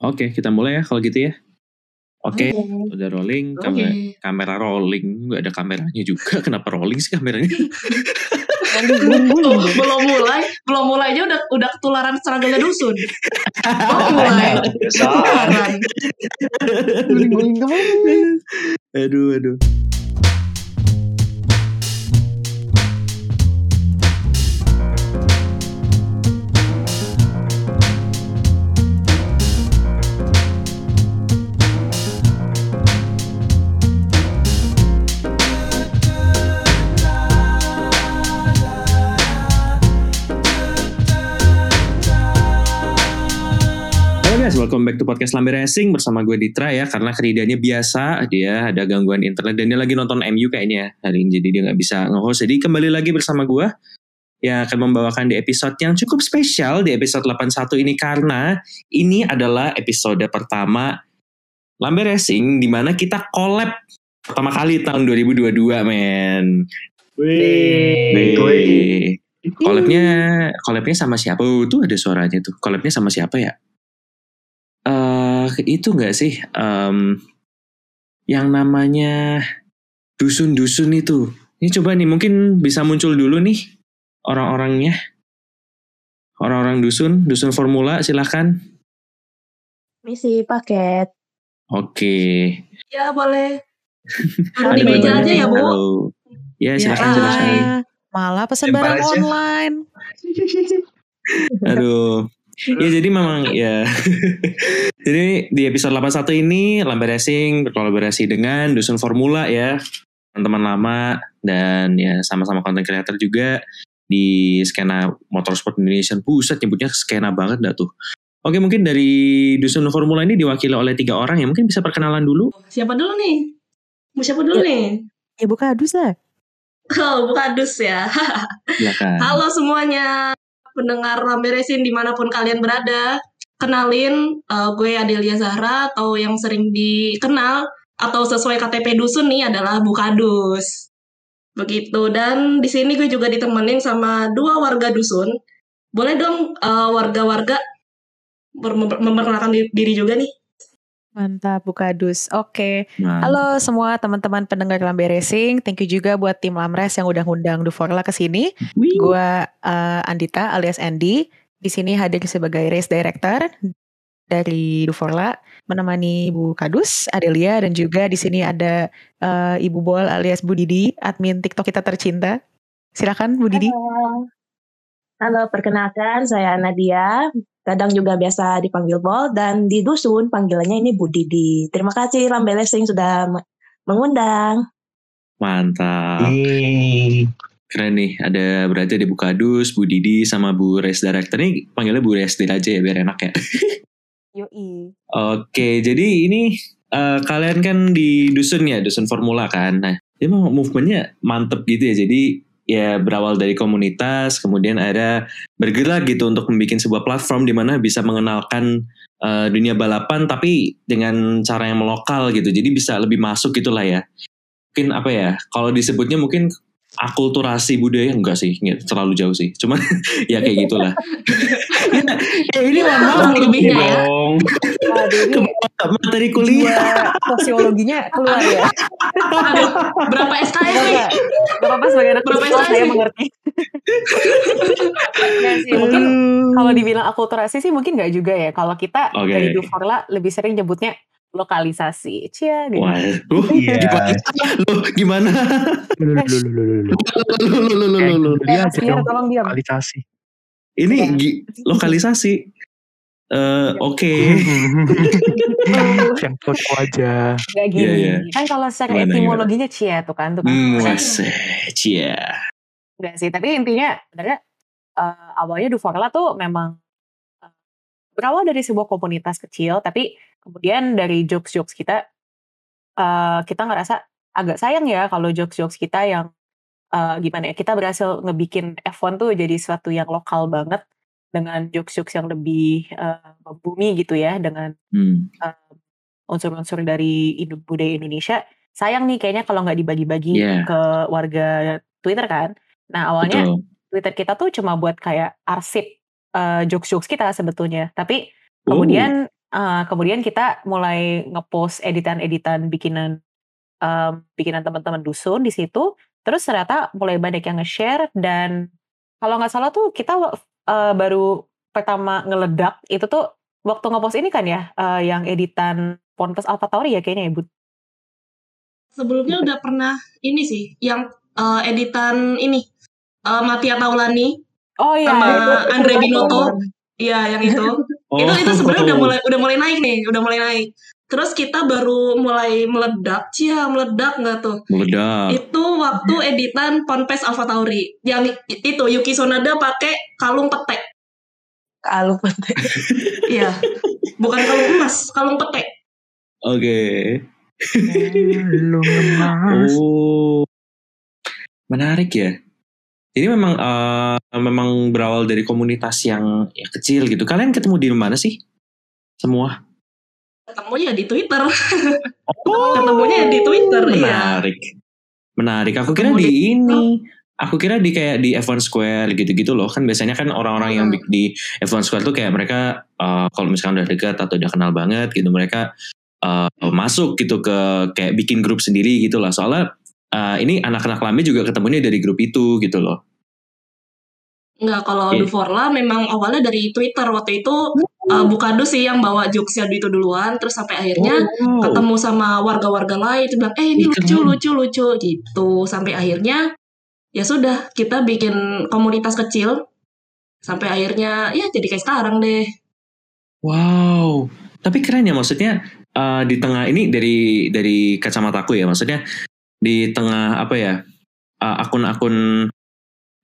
Oke, kita mulai ya kalau gitu ya. Oke, Oke. udah rolling, Oke. kamera, kamera rolling, nggak ada kameranya juga. Kenapa rolling sih kameranya? Belum mulai, belum mulai aja udah udah ketularan seraganya dusun. Belum mulai. Ketularan. Guling-guling ke mana? aduh, aduh. Guys, welcome back to podcast Lambe Racing bersama gue Ditra ya karena kerjanya biasa dia ada gangguan internet dan dia lagi nonton MU kayaknya hari ini jadi dia nggak bisa nge-host jadi kembali lagi bersama gue yang akan membawakan di episode yang cukup spesial di episode 81 ini karena ini adalah episode pertama Lambe Racing di mana kita collab pertama kali tahun 2022 men. Wih. Wih. Collabnya collabnya sama siapa? Oh, tuh ada suaranya tuh. Collabnya sama siapa ya? Itu enggak sih Em, yang namanya dusun-dusun itu. Ini coba nih mungkin bisa muncul dulu nih orang-orangnya. Orang-orang dusun, dusun formula silakan. Misi paket. Oke. Ya boleh. Di meja aja ya, Bu. Halo. Ya silakan Hai. silakan. Malah pesan barang online. Aduh. Ya jadi memang ya. jadi di episode 81 ini Lambe Racing berkolaborasi dengan Dusun Formula ya. Teman-teman lama dan ya sama-sama content creator juga di skena motorsport Indonesia. Buset nyebutnya skena banget dah tuh. Oke mungkin dari Dusun Formula ini diwakili oleh tiga orang ya mungkin bisa perkenalan dulu. Siapa dulu nih? Mau siapa dulu nih? Ya buka adus lah. Oh, bukan dus ya. Halo semuanya, pendengar Lambe Resin di mana pun kalian berada. Kenalin, eh, gue Adelia Zahra atau yang sering dikenal atau sesuai KTP dusun nih adalah Bukadus. Begitu, dan di sini gue juga ditemenin sama dua warga dusun. Boleh dong eh, warga-warga memperkenalkan di- diri juga nih. Mantap buka adus. Oke. Nah, Halo semua teman-teman pendengar Lambe Racing. Thank you juga buat tim Lamres yang udah ngundang Duforla ke sini. Gua eh, Andita alias Andy. Di sini hadir sebagai race director dari Duforla menemani Ibu Kadus, Adelia dan juga di sini ada eh, Ibu Bol alias Bu Didi, admin TikTok kita tercinta. Silakan Bu Didi. Halo. Halo, perkenalkan saya Nadia. Kadang juga biasa dipanggil Bol dan di dusun panggilannya ini Bu Didi. Terima kasih Lambe Racing sudah me- mengundang. Mantap. Yeay. Keren nih, ada berarti ada Bu Kadus, Bu Didi, sama Bu Race Director. Ini panggilnya Bu Race aja ya, biar enak ya. Yoi. Oke, jadi ini eh, kalian kan di dusun ya, dusun formula kan. Nah, dia memang movementnya mantep gitu ya. Jadi ya berawal dari komunitas, kemudian ada bergerak gitu untuk membuat sebuah platform di mana bisa mengenalkan eh, dunia balapan, tapi dengan cara yang melokal gitu. Jadi bisa lebih masuk gitulah ya. Mungkin apa ya? Kalau disebutnya mungkin akulturasi budaya enggak sih, nggak terlalu jauh sih. Cuman ya kayak gitulah. ya, ini mohon maaf Lebihnya ya. Materi kuliah. sosiologinya keluar ya. Aduh, berapa SKS nih? Gak apa-apa sebagai anak Berapa SKS saya mengerti. Sih, mungkin kalau dibilang akulturasi sih mungkin nggak juga ya. Kalau kita Oke. dari Duforla lebih sering nyebutnya lokalisasi. Cia gitu. Wah, uh, Iya. gimana? Lu gimana? Lu, lu, lu, lu, lu, lu. Lu, lu, lu, lu, lu, lu. Dia tolong diam. Lokalisasi. Ini Iya. gi- lokalisasi. Eh, oke. Yang foto aja. Nggak gini. Iya, iya. Kan kalau secara Gimana, etimologinya cia tuh kan. Tuh kan. Hmm, wase, cia. Enggak sih, tapi intinya sebenarnya eh, awalnya Duforla tuh memang eh, berawal dari sebuah komunitas kecil, tapi kemudian dari jokes-jokes kita eh, kita ngerasa agak sayang ya kalau jokes-jokes kita yang eh, gimana ya kita berhasil ngebikin F1 tuh jadi suatu yang lokal banget dengan jokes-jokes yang lebih eh, membumi gitu ya dengan Hmm. unsur-unsur dari budaya Indonesia. Sayang nih kayaknya kalau nggak dibagi-bagi Iya. ke warga Twitter kan. Nah awalnya Betul. Twitter kita tuh cuma buat kayak arsip eh, jokes-jokes kita sebetulnya. Tapi Oh. kemudian Uh, kemudian kita mulai ngepost editan-editan bikinan um, bikinan teman-teman dusun di situ. Terus ternyata mulai banyak yang nge-share dan kalau nggak salah tuh kita uh, baru pertama ngeledak itu tuh waktu ngepost ini kan ya uh, yang editan Ponpes Alpha Tauri ya kayaknya ya Bud. Sebelumnya udah pernah ini sih yang uh, editan ini uh, Matia Taulani oh, iya, sama itu, Andre Binoto. Iya, yang itu. Oh. Itu itu sebenarnya udah mulai udah mulai naik nih, udah mulai naik. Terus kita baru mulai meledak, cia meledak nggak tuh? Meledak. Itu waktu editan Ponpes Alpha Tauri. Yang itu Yuki Sonada pakai kalung petek. Kalung petek. Iya. Bukan kalung emas, kalung petek. Oke. oh. Menarik ya. Jadi memang uh, memang berawal dari komunitas yang ya, kecil gitu. Kalian ketemu di mana sih? Semua? Ketemunya di Twitter. Oh, Ketemunya di Twitter. Iya. Menarik. Iya. Menarik. Aku kira di, di ini. Aku kira di kayak di F1 Square gitu-gitu loh. Kan biasanya kan orang-orang yang hmm. di F1 Square tuh kayak mereka uh, kalau misalkan udah dekat atau udah kenal banget gitu mereka uh, masuk gitu ke kayak bikin grup sendiri gitu lah. Soalnya uh, ini anak-anak lami juga ketemunya dari grup itu gitu loh. Enggak, kalau yeah. Duforla memang awalnya dari Twitter waktu itu uh, Bukado sih yang bawa jokesnya itu duluan, terus sampai akhirnya oh. ketemu sama warga-warga lain, itu bilang, eh ini lucu, lucu, lucu, gitu. Sampai akhirnya ya sudah kita bikin komunitas kecil, sampai akhirnya ya jadi kayak sekarang deh. Wow, tapi keren ya maksudnya uh, di tengah ini dari dari kacamataku ya, maksudnya di tengah apa ya uh, akun-akun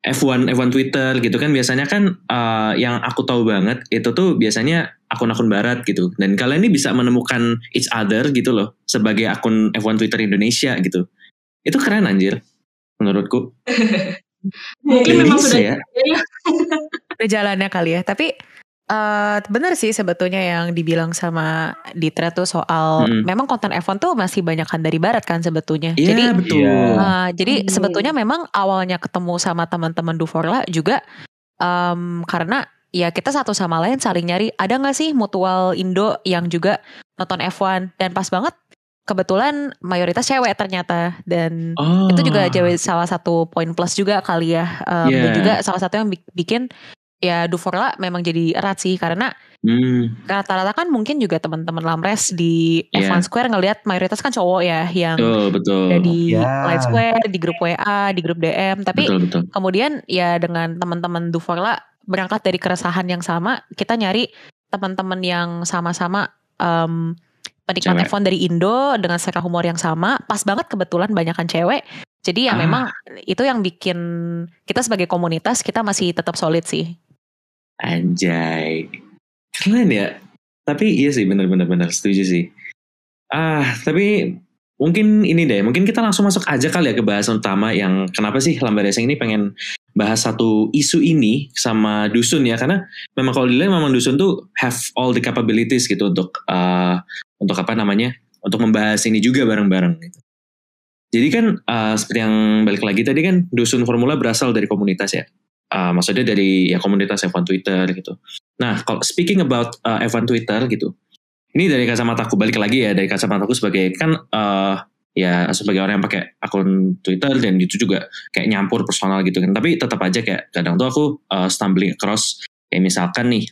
F1 F1 Twitter gitu kan biasanya kan uh, yang aku tahu banget itu tuh biasanya akun-akun barat gitu. Dan kalian ini bisa menemukan each other gitu loh sebagai akun F1 Twitter Indonesia gitu. Itu keren anjir menurutku. Mungkin memang sudah ya. jalannya kali ya tapi Uh, bener sih sebetulnya yang dibilang sama Ditra tuh soal hmm. memang konten F1 tuh masih banyakkan dari barat kan sebetulnya. Yeah, jadi betul. Uh, jadi hmm. sebetulnya memang awalnya ketemu sama teman-teman Duforla juga um, karena ya kita satu sama lain saling nyari ada nggak sih mutual Indo yang juga nonton F1 dan pas banget kebetulan mayoritas cewek ternyata dan oh. itu juga cewek salah satu poin plus juga kali ya um, yeah. dan juga salah satu yang bikin ya Duforla memang jadi erat sih karena hmm. rata-rata kan mungkin juga teman-teman Lamres di yeah. F1 Square ngelihat mayoritas kan cowok ya yang oh, betul. ada di yeah. Light Square, di grup WA, di grup DM. Tapi betul, betul. kemudian ya dengan teman-teman Duforla berangkat dari keresahan yang sama, kita nyari teman-teman yang sama-sama um, penikmat F1 dari Indo dengan selera humor yang sama. Pas banget kebetulan banyakan cewek. Jadi ya ah. memang itu yang bikin kita sebagai komunitas kita masih tetap solid sih. Anjay. Keren ya. Tapi iya sih bener-bener bener setuju sih. Ah, tapi mungkin ini deh, mungkin kita langsung masuk aja kali ya ke bahasan utama yang kenapa sih Lambar Racing ini pengen bahas satu isu ini sama Dusun ya karena memang kalau dilihat memang Dusun tuh have all the capabilities gitu untuk uh, untuk apa namanya untuk membahas ini juga bareng-bareng gitu. Jadi kan uh, seperti yang balik lagi tadi kan Dusun Formula berasal dari komunitas ya uh, maksudnya dari ya komunitas F1 Twitter gitu. Nah, kalau speaking about uh, F1 Twitter gitu, ini dari kacamata aku balik lagi ya dari kacamata aku sebagai kan uh, ya sebagai orang yang pakai akun Twitter dan itu juga kayak nyampur personal gitu kan. Tapi tetap aja kayak kadang tuh aku uh, stumbling across kayak misalkan nih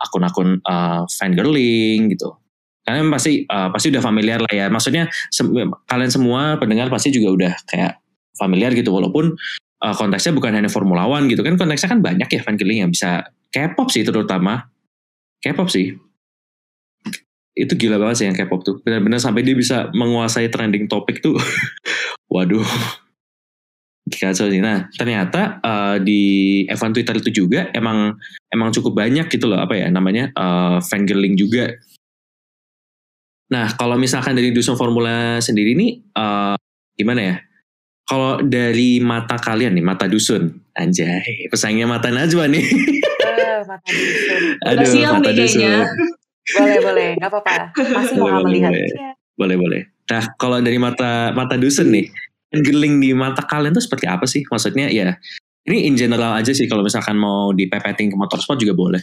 akun-akun uh, fangirling gitu. Kalian pasti uh, pasti udah familiar lah ya. Maksudnya se kalian semua pendengar pasti juga udah kayak familiar gitu walaupun uh, konteksnya bukan hanya Formula One gitu kan konteksnya kan banyak ya fan killing yang bisa K-pop sih terutama. K-pop sih. Itu gila banget sih yang K-pop tuh. Benar-benar sampai dia bisa menguasai trending topik tuh. Waduh. Kacau sih. Nah ternyata uh, di F1 Twitter itu juga emang emang cukup banyak gitu loh apa ya namanya uh, fangirling juga. Nah kalau misalkan dari dusun formula sendiri nih uh, gimana ya kalau dari mata kalian nih, mata dusun, anjay, pesaingnya mata Najwa nih. Uh, mata dusun. Aduh, siap mata nih dusun. Kayaknya. Boleh, boleh, nggak apa-apa. Masih mau melihat. Boleh. boleh, boleh. Nah, kalau dari mata mata dusun nih, geling di mata kalian tuh seperti apa sih? Maksudnya ya, ini in general aja sih kalau misalkan mau dipepetin ke motorsport juga boleh.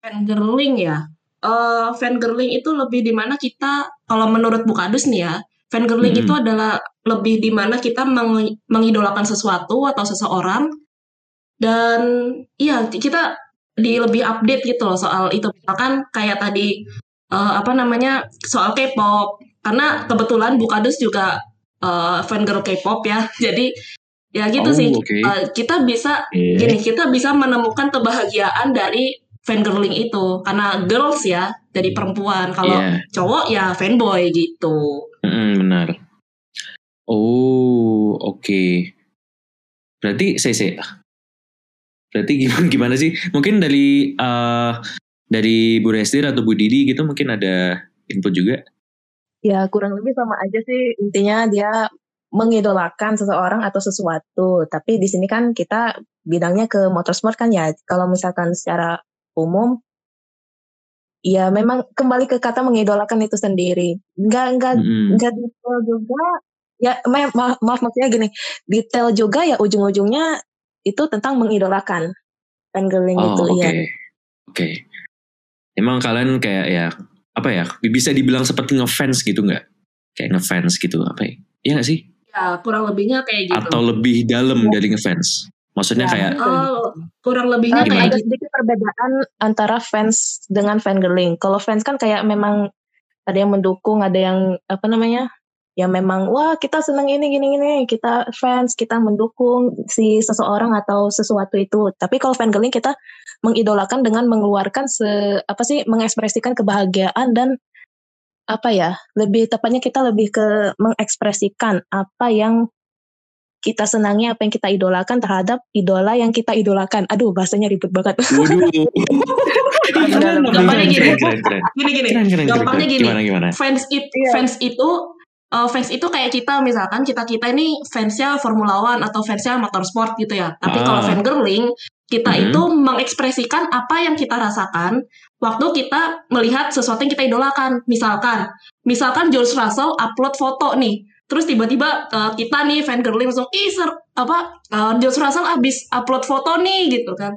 Fangirling ya. eh fangirling itu lebih di mana kita kalau menurut Bukadus nih ya, fangirling Mm-mm. itu adalah lebih di mana kita meng- mengidolakan sesuatu atau seseorang dan iya kita di lebih update gitu loh soal itu misalkan kayak tadi eh, apa namanya soal K-pop karena kebetulan Bukadus juga eh, fangirl K-pop ya jadi ya gitu Oh, sih oke. Eh, kita bisa Oke. gini kita bisa menemukan kebahagiaan dari fangirling itu karena girls ya dari perempuan kalau Iya. cowok ya fanboy gitu Mm-mm, benar. Oh, oke. Berarti saya saya. Berarti gimana gimana sih? Mungkin dari eh dari Bu Resti atau Bu Didi gitu mungkin ada input juga. Ya kurang lebih sama aja sih intinya dia mengidolakan seseorang atau sesuatu. Tapi di sini kan kita bidangnya ke motorsport kan ya. Kalau misalkan secara umum, ya memang kembali ke kata mengidolakan itu sendiri. Enggak enggak Mm-mm. enggak detail juga. Ya ma- ma- maaf maksudnya gini, detail juga ya ujung-ujungnya itu tentang mengidolakan. Fangirling Oh, itu oke. ya. Oke. Emang kalian kayak ya apa ya? Bisa dibilang seperti ngefans gitu nggak? Kayak ngefans gitu apa ya? Iya nggak sih? ya kurang lebihnya kayak gitu Atau lebih dalam dari ngefans? Maksudnya Ya, kayak Oh, kurang lebihnya Gimana? kayak ada gitu sedikit perbedaan antara fans dengan fangirling. Kalau fans kan kayak memang ada yang mendukung, ada yang apa namanya? Ya memang wah kita seneng ini gini gini, kita fans, kita mendukung si seseorang atau sesuatu itu. Tapi kalau fangirling kita mengidolakan dengan mengeluarkan se apa sih mengekspresikan kebahagiaan dan apa ya? Lebih tepatnya kita lebih ke mengekspresikan apa yang kita senangi, apa yang kita idolakan terhadap idola yang kita idolakan. Aduh, bahasanya ribet banget. waduh. Gampangnya gini. gini gampangnya gini Gimana, gimana? fans itu Iya. fans itu eh, fans itu kayak kita misalkan kita kita ini fansnya Formula One atau fansnya motorsport gitu ya tapi kalau Ah. fangirling kita Mhm. itu mengekspresikan apa yang kita rasakan waktu kita melihat sesuatu yang kita idolakan misalkan misalkan George Russell upload foto nih terus tiba-tiba eh, kita nih fangirling langsung ih ser apa eh, George Russell abis upload foto nih gitu kan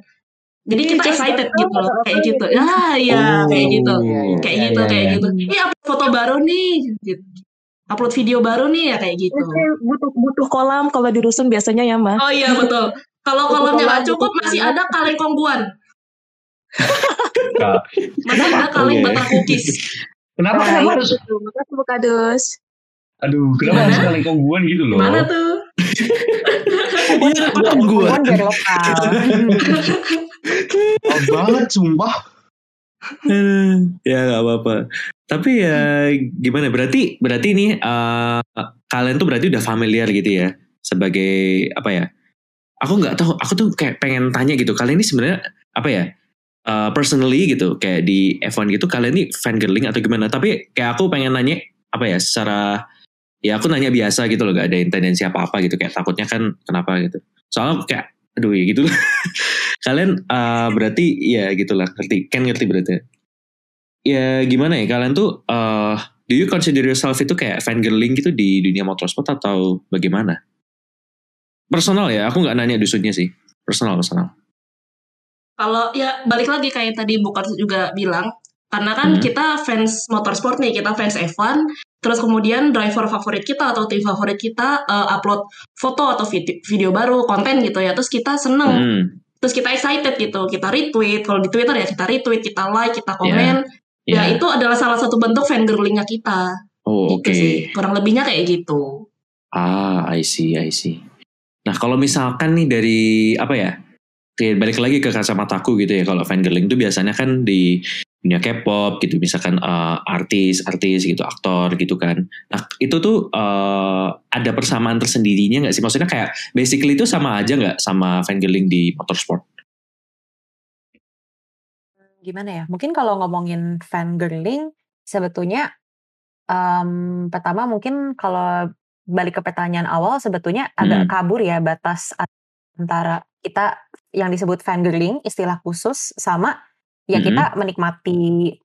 jadi kita excited gitu loh kayak gitu gitu. ah iya kayak gitu Oh. kayak Iya, gitu kayak iya. gitu iya upload foto baru nih gitu. upload video baru nih ya kayak gitu Ini butuh butuh kolam kalau di rusun biasanya ya, Mas. oh iya betul kalau kolamnya nggak cukup masih kolam. ada kaleng kongguan masih ada kaleng batang cookies Kenapa kenapa harus tuh. Makasih Bu Kadus. Aduh kenapa harus saling kongguan gitu loh gimana tuh Iya, gua. Hubungan biar lokal. Banget sumpah ya nggak apa-apa. Tapi ya gimana? Berarti berarti ini eh, kalian tuh berarti udah familiar gitu ya sebagai apa ya? Aku nggak tahu. Aku tuh kayak pengen tanya gitu. Kalian ini sebenarnya apa ya? eh, personally gitu kayak di F1 gitu kalian ini fangirling atau gimana? Tapi kayak aku pengen nanya apa ya secara ya aku nanya biasa gitu loh gak ada intensi apa-apa gitu kayak takutnya kan kenapa gitu. Soalnya kayak aduh ya gitu. Kalian eh, berarti ya gitulah ngerti kan ngerti berarti. Ya gimana ya kalian tuh eh do you consider yourself itu kayak fangirling gitu di dunia motorsport atau bagaimana? Personal ya aku nggak nanya dusunnya sih. Personal personal. Kalau ya balik lagi kayak tadi Bukar juga bilang karena kan Hmm. kita fans motorsport nih kita fans F1 terus kemudian driver favorit kita atau tim favorit kita eh, upload foto atau video, video baru konten gitu ya. Terus kita seneng. Hmm, terus kita excited gitu. Kita retweet. Kalau di Twitter ya kita retweet kita like kita komen. Ya. Ya. Itu adalah salah satu bentuk fangirlingnya kita. Oh gitu oke. sih. Kurang lebihnya kayak gitu. Ah I see I see. Nah kalau misalkan nih dari apa ya kayak balik lagi ke kacamataku gitu ya. Kalau fangirling itu biasanya kan di dunia K-pop gitu misalkan eh, artis artis gitu aktor gitu kan nah itu tuh eh, ada persamaan tersendirinya nggak sih maksudnya kayak basically itu sama aja nggak sama fangirling di motorsport Gimana ya? Mungkin kalau ngomongin fangirling, sebetulnya em, pertama mungkin kalau balik ke pertanyaan awal sebetulnya agak Hmm. kabur ya batas antara kita yang disebut fangirling istilah khusus sama ya Mhm. kita menikmati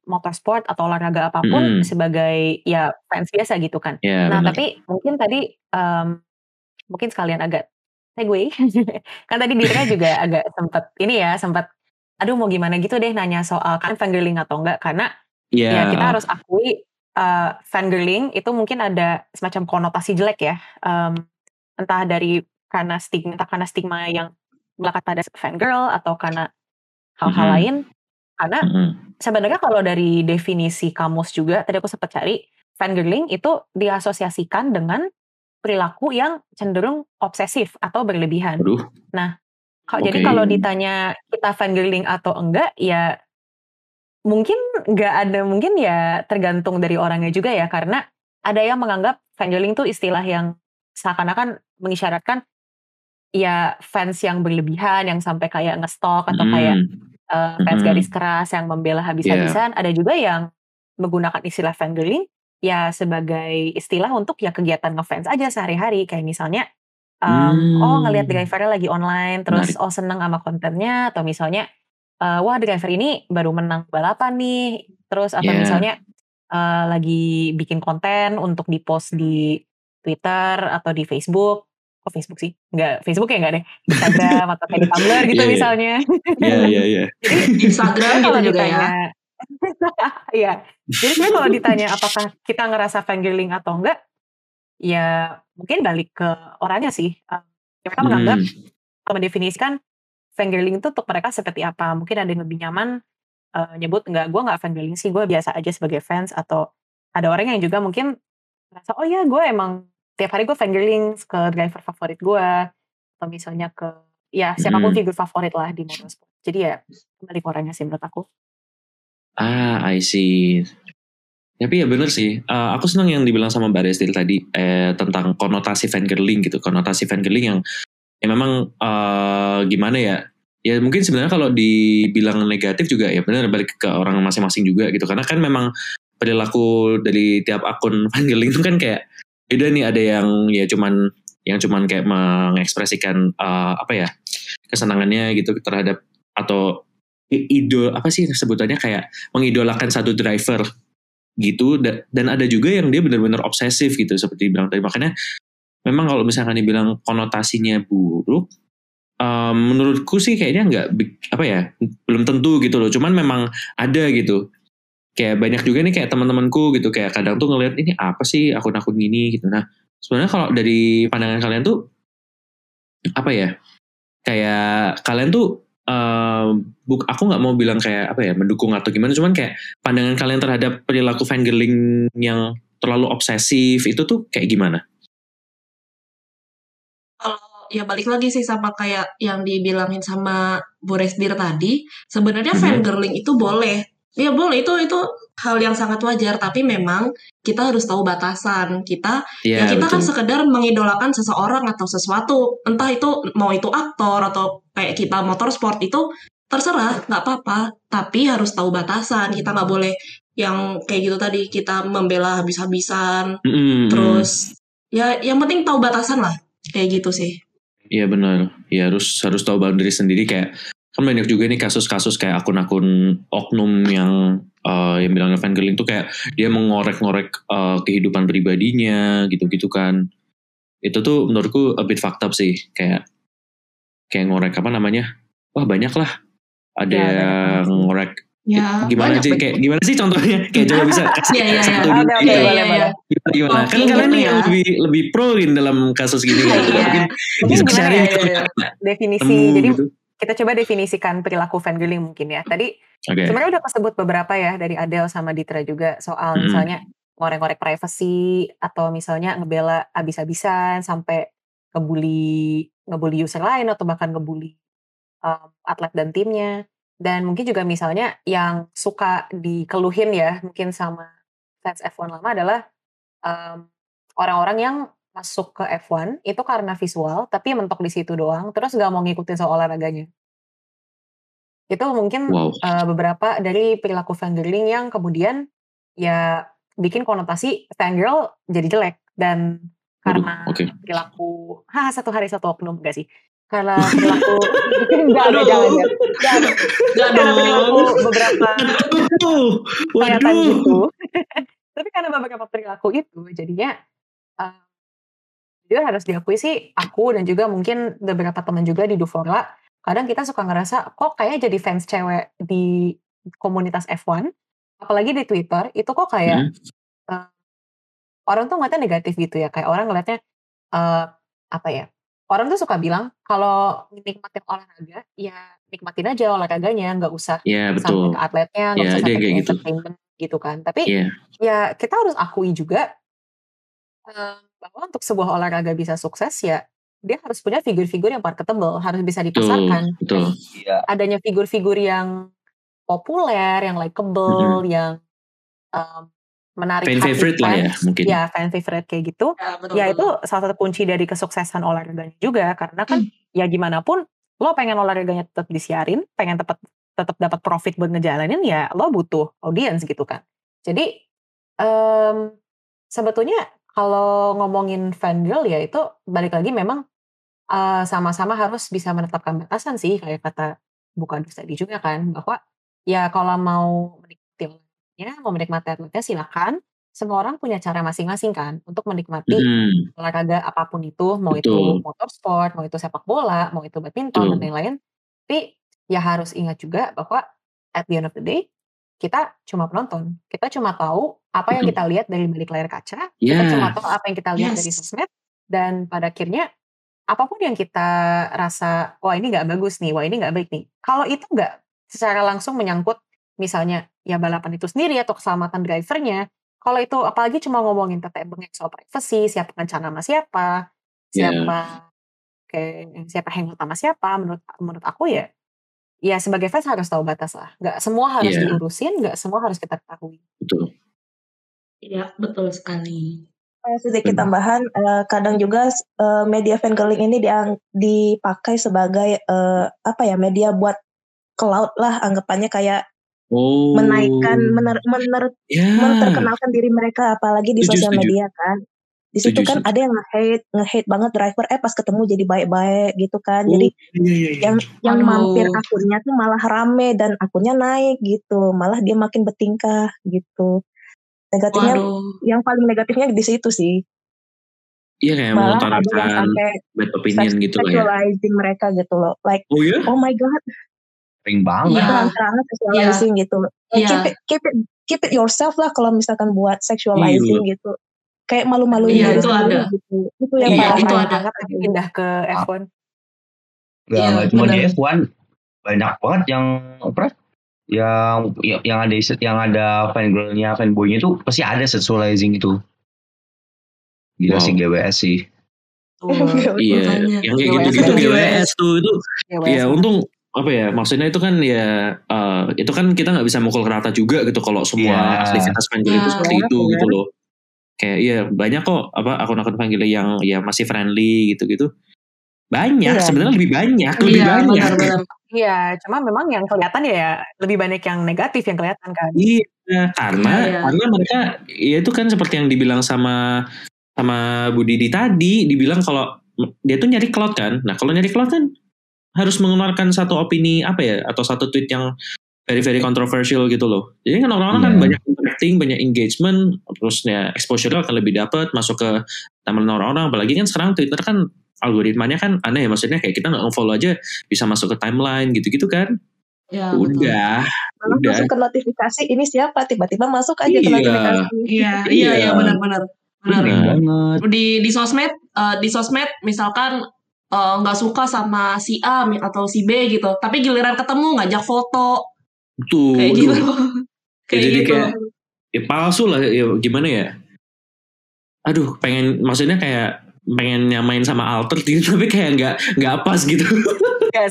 motorsport atau olahraga apa pun Mhm. sebagai ya fans biasa gitu kan. ya Nah, benar tapi mungkin tadi em, mungkin sekalian agak segue. kan tadi Dira juga agak sempat ini ya, sempat aduh mau gimana gitu deh nanya soal kan fangirling atau enggak karena Iya. ya kita harus akui uh, fangirling itu mungkin ada semacam konotasi jelek ya. Um, entah dari karena stigma, entah karena stigma yang melekat pada fangirl atau karena hal-hal Mhm. lain. Karena Mm-mm. sebenarnya kalau dari definisi kamus juga tadi aku sempat cari fangirling itu diasosiasikan dengan perilaku yang cenderung obsesif atau berlebihan. Aduh. Kalau jadi Oke. kalau ditanya kita fangirling atau enggak ya mungkin nggak ada mungkin ya tergantung dari orangnya juga ya karena ada yang menganggap fangirling itu istilah yang seakan-akan mengisyaratkan ya fans yang berlebihan yang sampai kayak ngestok atau kayak Mm. Uh, fans Mhm. garis keras yang membela habis-habisan. Ada juga yang menggunakan istilah fangirling ya sebagai istilah untuk ya kegiatan ngefans aja sehari-hari. Kayak misalnya, um, Hmm. oh ngelihat drivernya lagi online, terus Menarik. oh seneng sama kontennya, atau misalnya, uh, wah driver ini baru menang balapan nih, terus atau Yeah. misalnya uh, lagi bikin konten untuk dipost di Twitter atau di Facebook. Kok Facebook sih? Enggak, Facebook ya enggak deh. Instagram atau kayak di Tumblr gitu Iya, iya. misalnya. Iya, iya, iya. Instagram gitu kalau juga ya. ditanya, iya. Jadi sebenarnya kalau ditanya apakah kita ngerasa fangirling atau enggak, ya mungkin balik ke orangnya sih. Um, mereka menganggap Mm. atau mendefinisikan fangirling itu untuk mereka seperti apa. Mungkin ada yang lebih nyaman uh, nyebut enggak, gue nggak fangirling sih, gue biasa aja sebagai fans. Atau ada orang yang juga mungkin merasa, oh ya gue emang tiap hari gue fangirling ke driver favorit gue. Atau misalnya ke, ya siapa pun Mm. figur favorit lah di motorsport. Jadi ya kembali ke orangnya sih menurut aku. Ah, I see. Tapi ya bener sih. Eh, aku senang yang dibilang sama Mbak Restil tadi eh, tentang konotasi fangirling gitu. Konotasi fangirling yang ya memang eh, gimana ya? Ya mungkin sebenarnya kalau dibilang negatif juga ya benar balik ke orang masing-masing juga gitu. Karena kan memang perilaku dari tiap akun fangirling itu kan kayak beda nih. Ada yang ya cuman yang cuman kayak mengekspresikan eh, apa ya kesenangannya gitu terhadap atau idol apa sih sebutannya kayak mengidolakan satu driver gitu da- dan ada juga yang dia benar-benar obsesif gitu seperti bilang tadi makanya memang kalau misalkan dibilang konotasinya buruk em, menurutku sih kayaknya nggak apa ya belum tentu gitu loh cuman memang ada gitu kayak banyak juga nih kayak teman-temanku gitu kayak kadang tuh ngelihat ini apa sih akun-akun gini gitu nah sebenarnya kalau dari pandangan kalian tuh apa ya kayak kalian tuh eh, buk aku nggak mau bilang kayak apa ya mendukung atau gimana cuman kayak pandangan kalian terhadap perilaku fangirling yang terlalu obsesif itu tuh kayak gimana? Kalau ya balik lagi sih sama kayak yang dibilangin sama Bu Resdir tadi, sebenarnya Mhm. fangirling itu boleh. Ya boleh itu itu hal yang sangat wajar, tapi memang kita harus tahu batasan. Kita ya Iya kita kan betul. sekedar mengidolakan seseorang atau sesuatu, entah itu mau itu aktor atau kayak kita motorsport itu terserah, nggak apa-apa. Tapi harus tahu batasan. Kita nggak boleh yang kayak gitu tadi kita membela habis-habisan. Mm. Terus ya yang penting tahu batasan lah, kayak gitu sih. Iya benar. Ya harus harus tahu boundary sendiri kayak kan banyak juga nih kasus-kasus kayak akun-akun oknum yang eh, yang bilangnya fangirling tuh kayak dia mengorek-ngorek eh, kehidupan pribadinya gitu-gitu kan. Itu tuh menurutku a bit fucked up sih kayak kayak ngorek apa namanya? Wah banyak lah. Ada Ya, banyak yang ngorek Ya, gimana banyak sih banget. kayak gimana sih contohnya kayak coba bisa kasih Iya, iya, satu dua Oke, gitu. Iya, boleh, iya, boleh. gimana, gimana? kan Oke, kalian gitu nih yang ya. lebih lebih proin dalam kasus gini kan Iya. mungkin Mungkin bisa sharing ya, gitu ya, definisi. temu Jadi gitu kita coba definisikan perilaku fangirling mungkin ya. Tadi oke sebenarnya udah kesebut beberapa ya dari Adele sama Ditra juga soal Mm-mm. misalnya ngorek-ngorek privacy atau misalnya ngebela abis-abisan sampai ngebully ngebully user lain atau bahkan ngebully um, atlet dan timnya. Dan mungkin juga misalnya yang suka dikeluhin ya mungkin sama fans F1 lama adalah um, orang-orang yang masuk ke F1 itu karena visual tapi mentok di situ doang terus gak mau ngikutin soal olahraganya. Itu mungkin wow. uh, beberapa dari perilaku fangirling yang kemudian ya bikin konotasi fangirl jadi jelek. Dan karena oke. perilaku ha satu hari satu oknum enggak sih? Karena perilaku enggak Aduh. jangan ya Gak karena perilaku beberapa waduh. gitu. Tapi karena beberapa perilaku itu jadinya uh, jujur harus diakui sih aku dan juga mungkin beberapa teman juga di Duforla kadang kita suka ngerasa kok kayaknya jadi fans cewek di komunitas F1 apalagi di Twitter itu kok kayak Hmm. eh, orang tuh ngeliatnya negatif gitu ya kayak orang ngeliatnya eh, apa ya orang tuh suka bilang kalau nikmatin olahraga ya nikmatin aja olahraganya nggak usah sampai betul. ke atletnya nggak Ya, usah sampai ke gitu. entertainment gitu kan tapi Iya. ya kita harus akui juga eh, bahwa untuk sebuah olahraga bisa sukses ya dia harus punya figur-figur yang marketable harus bisa Betul. dipasarkan Betul. Iya. adanya figur-figur yang populer yang likable yang em, menarik Fan hati favorite lah ya fans mungkin. ya fan favorite kayak gitu Ya, betul, ya betul. itu salah satu kunci dari kesuksesan olahraganya juga karena kan ya gimana pun lo pengen olahraganya tetap disiarin pengen tetap tetap dapat profit buat ngejalanin ya lo butuh audiens gitu kan jadi em, sebetulnya kalau ngomongin fan girl ya itu balik lagi memang eh, sama-sama harus bisa menetapkan batasan sih kayak kata bukan tadi juga kan bahwa ya kalau mau menikmati olahraganya mau menikmati atletnya silakan semua orang punya cara masing-masing kan untuk menikmati Mm-mm. olahraga apa pun itu, mau itu Betul. motorsport, mau itu sepak bola, mau itu badminton dan Betul. lain-lain. Tapi ya harus ingat juga bahwa at the end of the day kita cuma penonton. Kita cuma tahu apa yang Betul. kita lihat dari balik layar kaca. Kita Ya. cuma tahu apa yang kita lihat dari Yes. sosmed. Dan pada akhirnya apa pun yang kita rasa, wah ini nggak bagus nih, wah ini nggak baik nih. Kalau itu nggak secara langsung menyangkut misalnya ya balapan itu sendiri atau keselamatan drivernya, kalau itu apalagi cuma ngomongin tentang bengek soal privacy, siapa kencan sama siapa, siapa kayak siapa hangout sama siapa, menurut menurut aku ya, ya sebagai fans harus tahu batas lah. Nggak semua harus Iya. diurusin, nggak semua harus kita ketahui. Betul. Iya, betul sekali. Eh, sedikit tambahan, eh, kadang juga eh, media fangirling ini diang- dipakai sebagai eh, apa ya media buat cloud lah anggapannya kayak Oh. menaikkan mener, mener, Ya. memperkenalkan diri mereka apalagi di sosial media kan. Di situ kan ada yang nge-hate, nge-hate banget driver eh pas ketemu jadi baik-baik gitu kan. Oh, Jadi iya, iya, iya. yang yang Aduh. mampir akunnya tuh malah rame dan akunnya naik gitu. Malah dia makin bertingkah gitu. Negatifnya Waduh. yang paling negatifnya di situ sih. Iya kayak Malah ada yang mengutarakan sampai bad opinion gitu lah ya. sexualizing mereka gitu loh. Like, Oh ya? oh my god, Sering banget. Iya. terang-terangan sexualizing gitu. Like, Iya. keep it, keep it, keep it yourself lah kalau misalkan buat sexualizing gitu. Kayak malu-maluin Iya, itu ada. gitu. Itu yang Iya, parah itu banget. ada. banget lagi pindah ke F1. Gak, Iya, nggak cuma di benar. F1 banyak banget yang apa yang yang yang ada yang ada fangirlnya fanboynya tuh pasti ada sexualizing itu gila Wow. sih GWS sih Iya, Makanya. yang kayak GWS. gitu-gitu GWS. GWS tuh itu Ya, ya untung apa ya maksudnya itu kan ya eh, itu kan kita nggak bisa mukul rata juga gitu kalau semua Iya. aktivitas fanggirl Iya. itu seperti itu Benar. gitu loh kayak iya banyak kok apa akun-akun fanggirl yang ya masih friendly gitu-gitu banyak Iya. sebenarnya lebih banyak lebih Iya, banyak benar-benar. Iya, cuma memang yang kelihatan ya lebih banyak yang negatif yang kelihatan kan. Iya, karena Iya. karena mereka ya itu kan seperti yang dibilang sama sama Bu Didi tadi, dibilang kalau dia tuh nyari cloud kan. Nah, kalau nyari cloud kan harus mengeluarkan satu opini apa ya atau satu tweet yang very very controversial gitu loh. Jadi kan orang-orang kan Iya. banyak interacting, banyak engagement, terus ya exposure akan lebih dapat masuk ke timeline orang-orang. Apalagi kan sekarang Twitter kan algoritmanya kan aneh ya maksudnya kayak kita nggak follow aja bisa masuk ke timeline gitu-gitu kan. Ya. Udah, udah. masuk ke notifikasi ini siapa tiba-tiba masuk aja ke Iya. notifikasi. Iya, iya, iya, Iya. benar-benar. Benar. Sering Benar. banget Di di sosmed, eh, di sosmed misalkan eh, nggak suka sama si A atau si B gitu, tapi giliran ketemu ngajak foto Tuh, kayak gitu. kayak jadi gitu. kayak ya palsu lah ya gimana ya aduh pengen maksudnya kayak pengen nyamain sama alter gitu tapi kayak nggak nggak pas gitu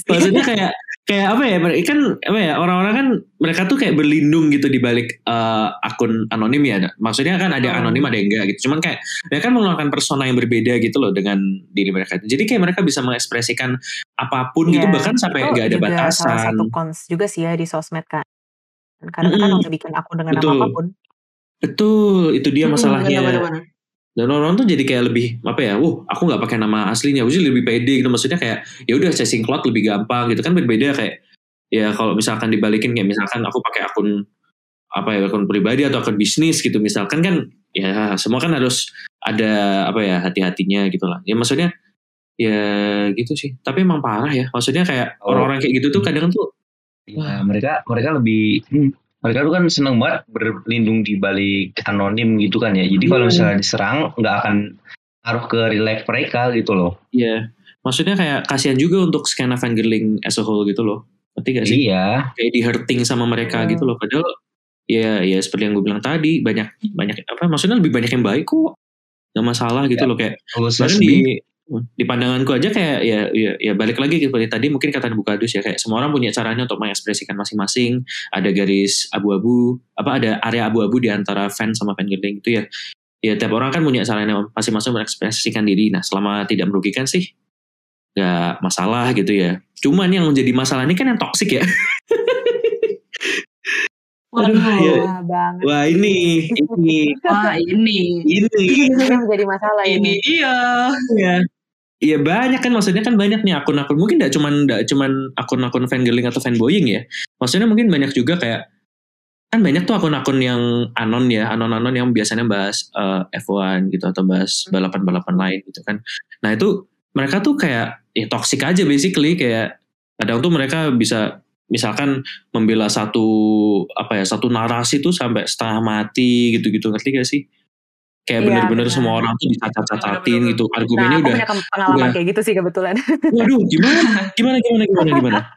maksudnya kayak kayak apa ya mereka kan apa ya orang-orang kan mereka tuh kayak berlindung gitu di balik eh, akun anonim ya maksudnya kan ada yang Hmm. anonim ada yang enggak gitu cuman kayak mereka kan mengeluarkan persona yang berbeda gitu loh dengan diri mereka jadi kayak mereka bisa mengekspresikan apa pun gitu Iya, bahkan sampai nggak ada juga Salah batasan satu cons juga sih ya di sosmed kan. Karena kan Mm-mm. bisa bikin akun dengan Betul. nama apa pun. betul itu dia masalahnya benar-benar. Dan orang tuh jadi kayak lebih apa ya, wah aku nggak pakai nama aslinya, sih lebih pede gitu maksudnya kayak ya udah chasing cloud lebih gampang gitu. Kan berbeda kayak ya kalau misalkan dibalikin kayak misalkan aku pakai akun apa ya akun pribadi atau akun bisnis gitu misalkan kan ya semua kan harus ada apa ya hati-hatinya gitu lah. Ya maksudnya ya gitu sih. Tapi emang parah ya maksudnya kayak Oh. orang-orang kayak gitu tuh kadang tuh ya mereka mereka lebih hmm, mereka tuh kan seneng banget berlindung di balik anonim gitu kan ya. Jadi kalau Iya. misalnya diserang nggak akan ngaruh ke real life mereka gitu loh. Iya. Maksudnya kayak kasihan juga untuk skena fangirling as a whole gitu loh. Ngerti gak sih? Iya. Kayak di hurting sama mereka Hmm. gitu loh. Padahal ya ya seperti yang gue bilang tadi banyak banyak apa maksudnya lebih banyak yang baik kok. Gak masalah gitu loh kayak bahkan di di pandanganku aja kayak ya ya, ya balik lagi seperti tadi mungkin kata Bukadus ya kayak semua orang punya caranya untuk mengekspresikan masing-masing. Ada garis abu-abu apa ada area abu-abu di antara fans sama fangirling itu ya. Ya tiap orang kan punya caranya masing-masing mengekspresikan diri. Nah selama tidak merugikan sih nggak masalah gitu ya. Cuman yang menjadi masalah ini kan yang toksik ya Aduh, ya. Wah, banget. wah ini ini Wah ini. ini Ini menjadi masalah Ini ini. dia. Iya. Iya banyak kan maksudnya kan banyak nih akun-akun mungkin tidak cuman tidak cuman akun-akun fangirling atau fanboying ya. Maksudnya mungkin banyak juga kayak kan banyak tuh akun-akun yang anon ya, anon-anon yang biasanya bahas eh, F1 gitu atau bahas balapan-balapan lain gitu kan. Nah, itu mereka tuh kayak ya toxic aja basically kayak kadang tuh mereka bisa misalkan membela satu apa ya satu narasi tuh sampai setengah mati gitu-gitu ngerti gak sih? Kayak Iya, bener-bener benar. semua orang tuh dicacat-cacatin Benar-benar. gitu. Nah, Argumennya aku udah pengalaman udah. kayak gitu sih kebetulan. Waduh, gimana? Gimana gimana gimana gimana?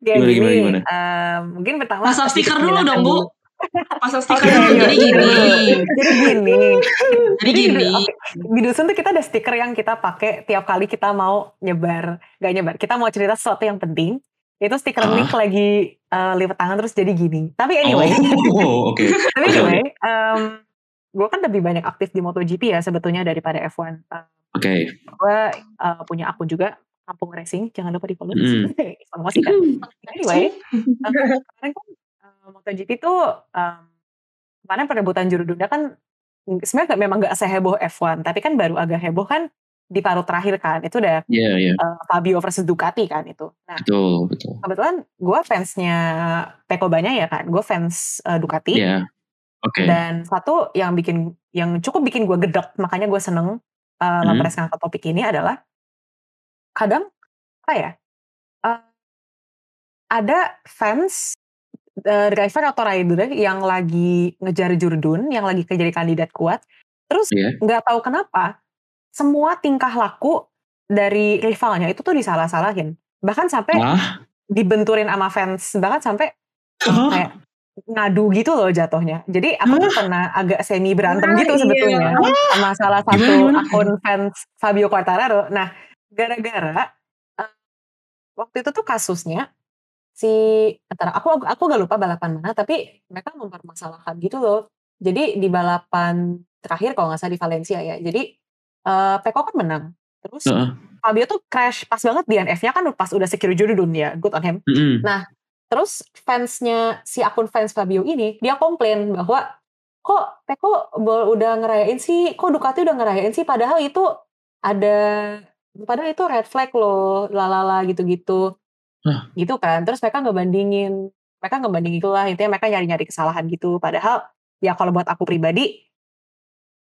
Gimana, gini, gimana, gimana? em, mungkin pertama Pasang stiker dulu dong Bu. Pasang stiker dulu. iya, Jadi iya. gini. Jadi gini. Jadi di- gini. oke, di dusun tuh kita ada stiker yang kita pakai tiap kali kita mau nyebar, gak nyebar. Kita mau cerita sesuatu yang penting. Itu stiker Ah. link lagi eh, lipat tangan terus jadi gini. Tapi anyway, Oh, oke. tapi anyway, gue kan lebih banyak aktif di MotoGP ya sebetulnya daripada F1. Eh, Oke. gue uh, punya akun juga Kampung Racing, jangan lupa di follow. Mm. Promosi kan. Anyway, uh, kemarin kan uh, MotoGP tuh um, kemarin perebutan juru dunia kan sebenarnya nggak- memang nggak seheboh F1, tapi kan baru agak heboh kan di paruh terakhir kan. Itu udah Iya, iya. uh, Fabio versus Ducati kan itu. Nah, Betul, betul. kebetulan gue fansnya Peko Banyak ya kan. Gue fans uh, Ducati. Iya. Oke. Dan satu yang bikin yang cukup bikin gue gedek, makanya gue seneng uh, Hmm. Lampres ngangkat topik ini adalah kadang apa ya? uh, ada fans uh, driver atau rider yang lagi ngejar jurdun, yang lagi jadi kandidat kuat, terus Iya. nggak tahu kenapa semua tingkah laku dari rivalnya itu tuh disalah-salahin, bahkan sampai Ah, dibenturin sama fans, bahkan sampai Hah? kayak ngadu gitu loh jatuhnya. Jadi aku tuh pernah agak semi berantem Ah, gitu iya. sebetulnya sama salah satu Gimana, gimana? akun fans Fabio Quartararo. Nah, gara-gara eh, waktu itu tuh kasusnya si antara aku aku gak lupa balapan mana tapi mereka mempermasalahkan gitu loh. Jadi di balapan terakhir kalau nggak salah di Valencia ya. Jadi eh Peko kan menang. Terus Heeh. Fabio tuh crash pas banget DNF-nya kan pas udah secure judul ya. Good on him. Mm-mm. Terus fansnya si akun fans Fabio ini dia komplain bahwa kok Peko udah ngerayain sih, kok Ducati udah ngerayain sih, padahal itu ada padahal itu red flag loh, lalala gitu-gitu, Hah. gitu kan. Terus mereka ngebandingin, mereka ngebandingin itulah intinya mereka nyari-nyari kesalahan gitu. Padahal ya kalau buat aku pribadi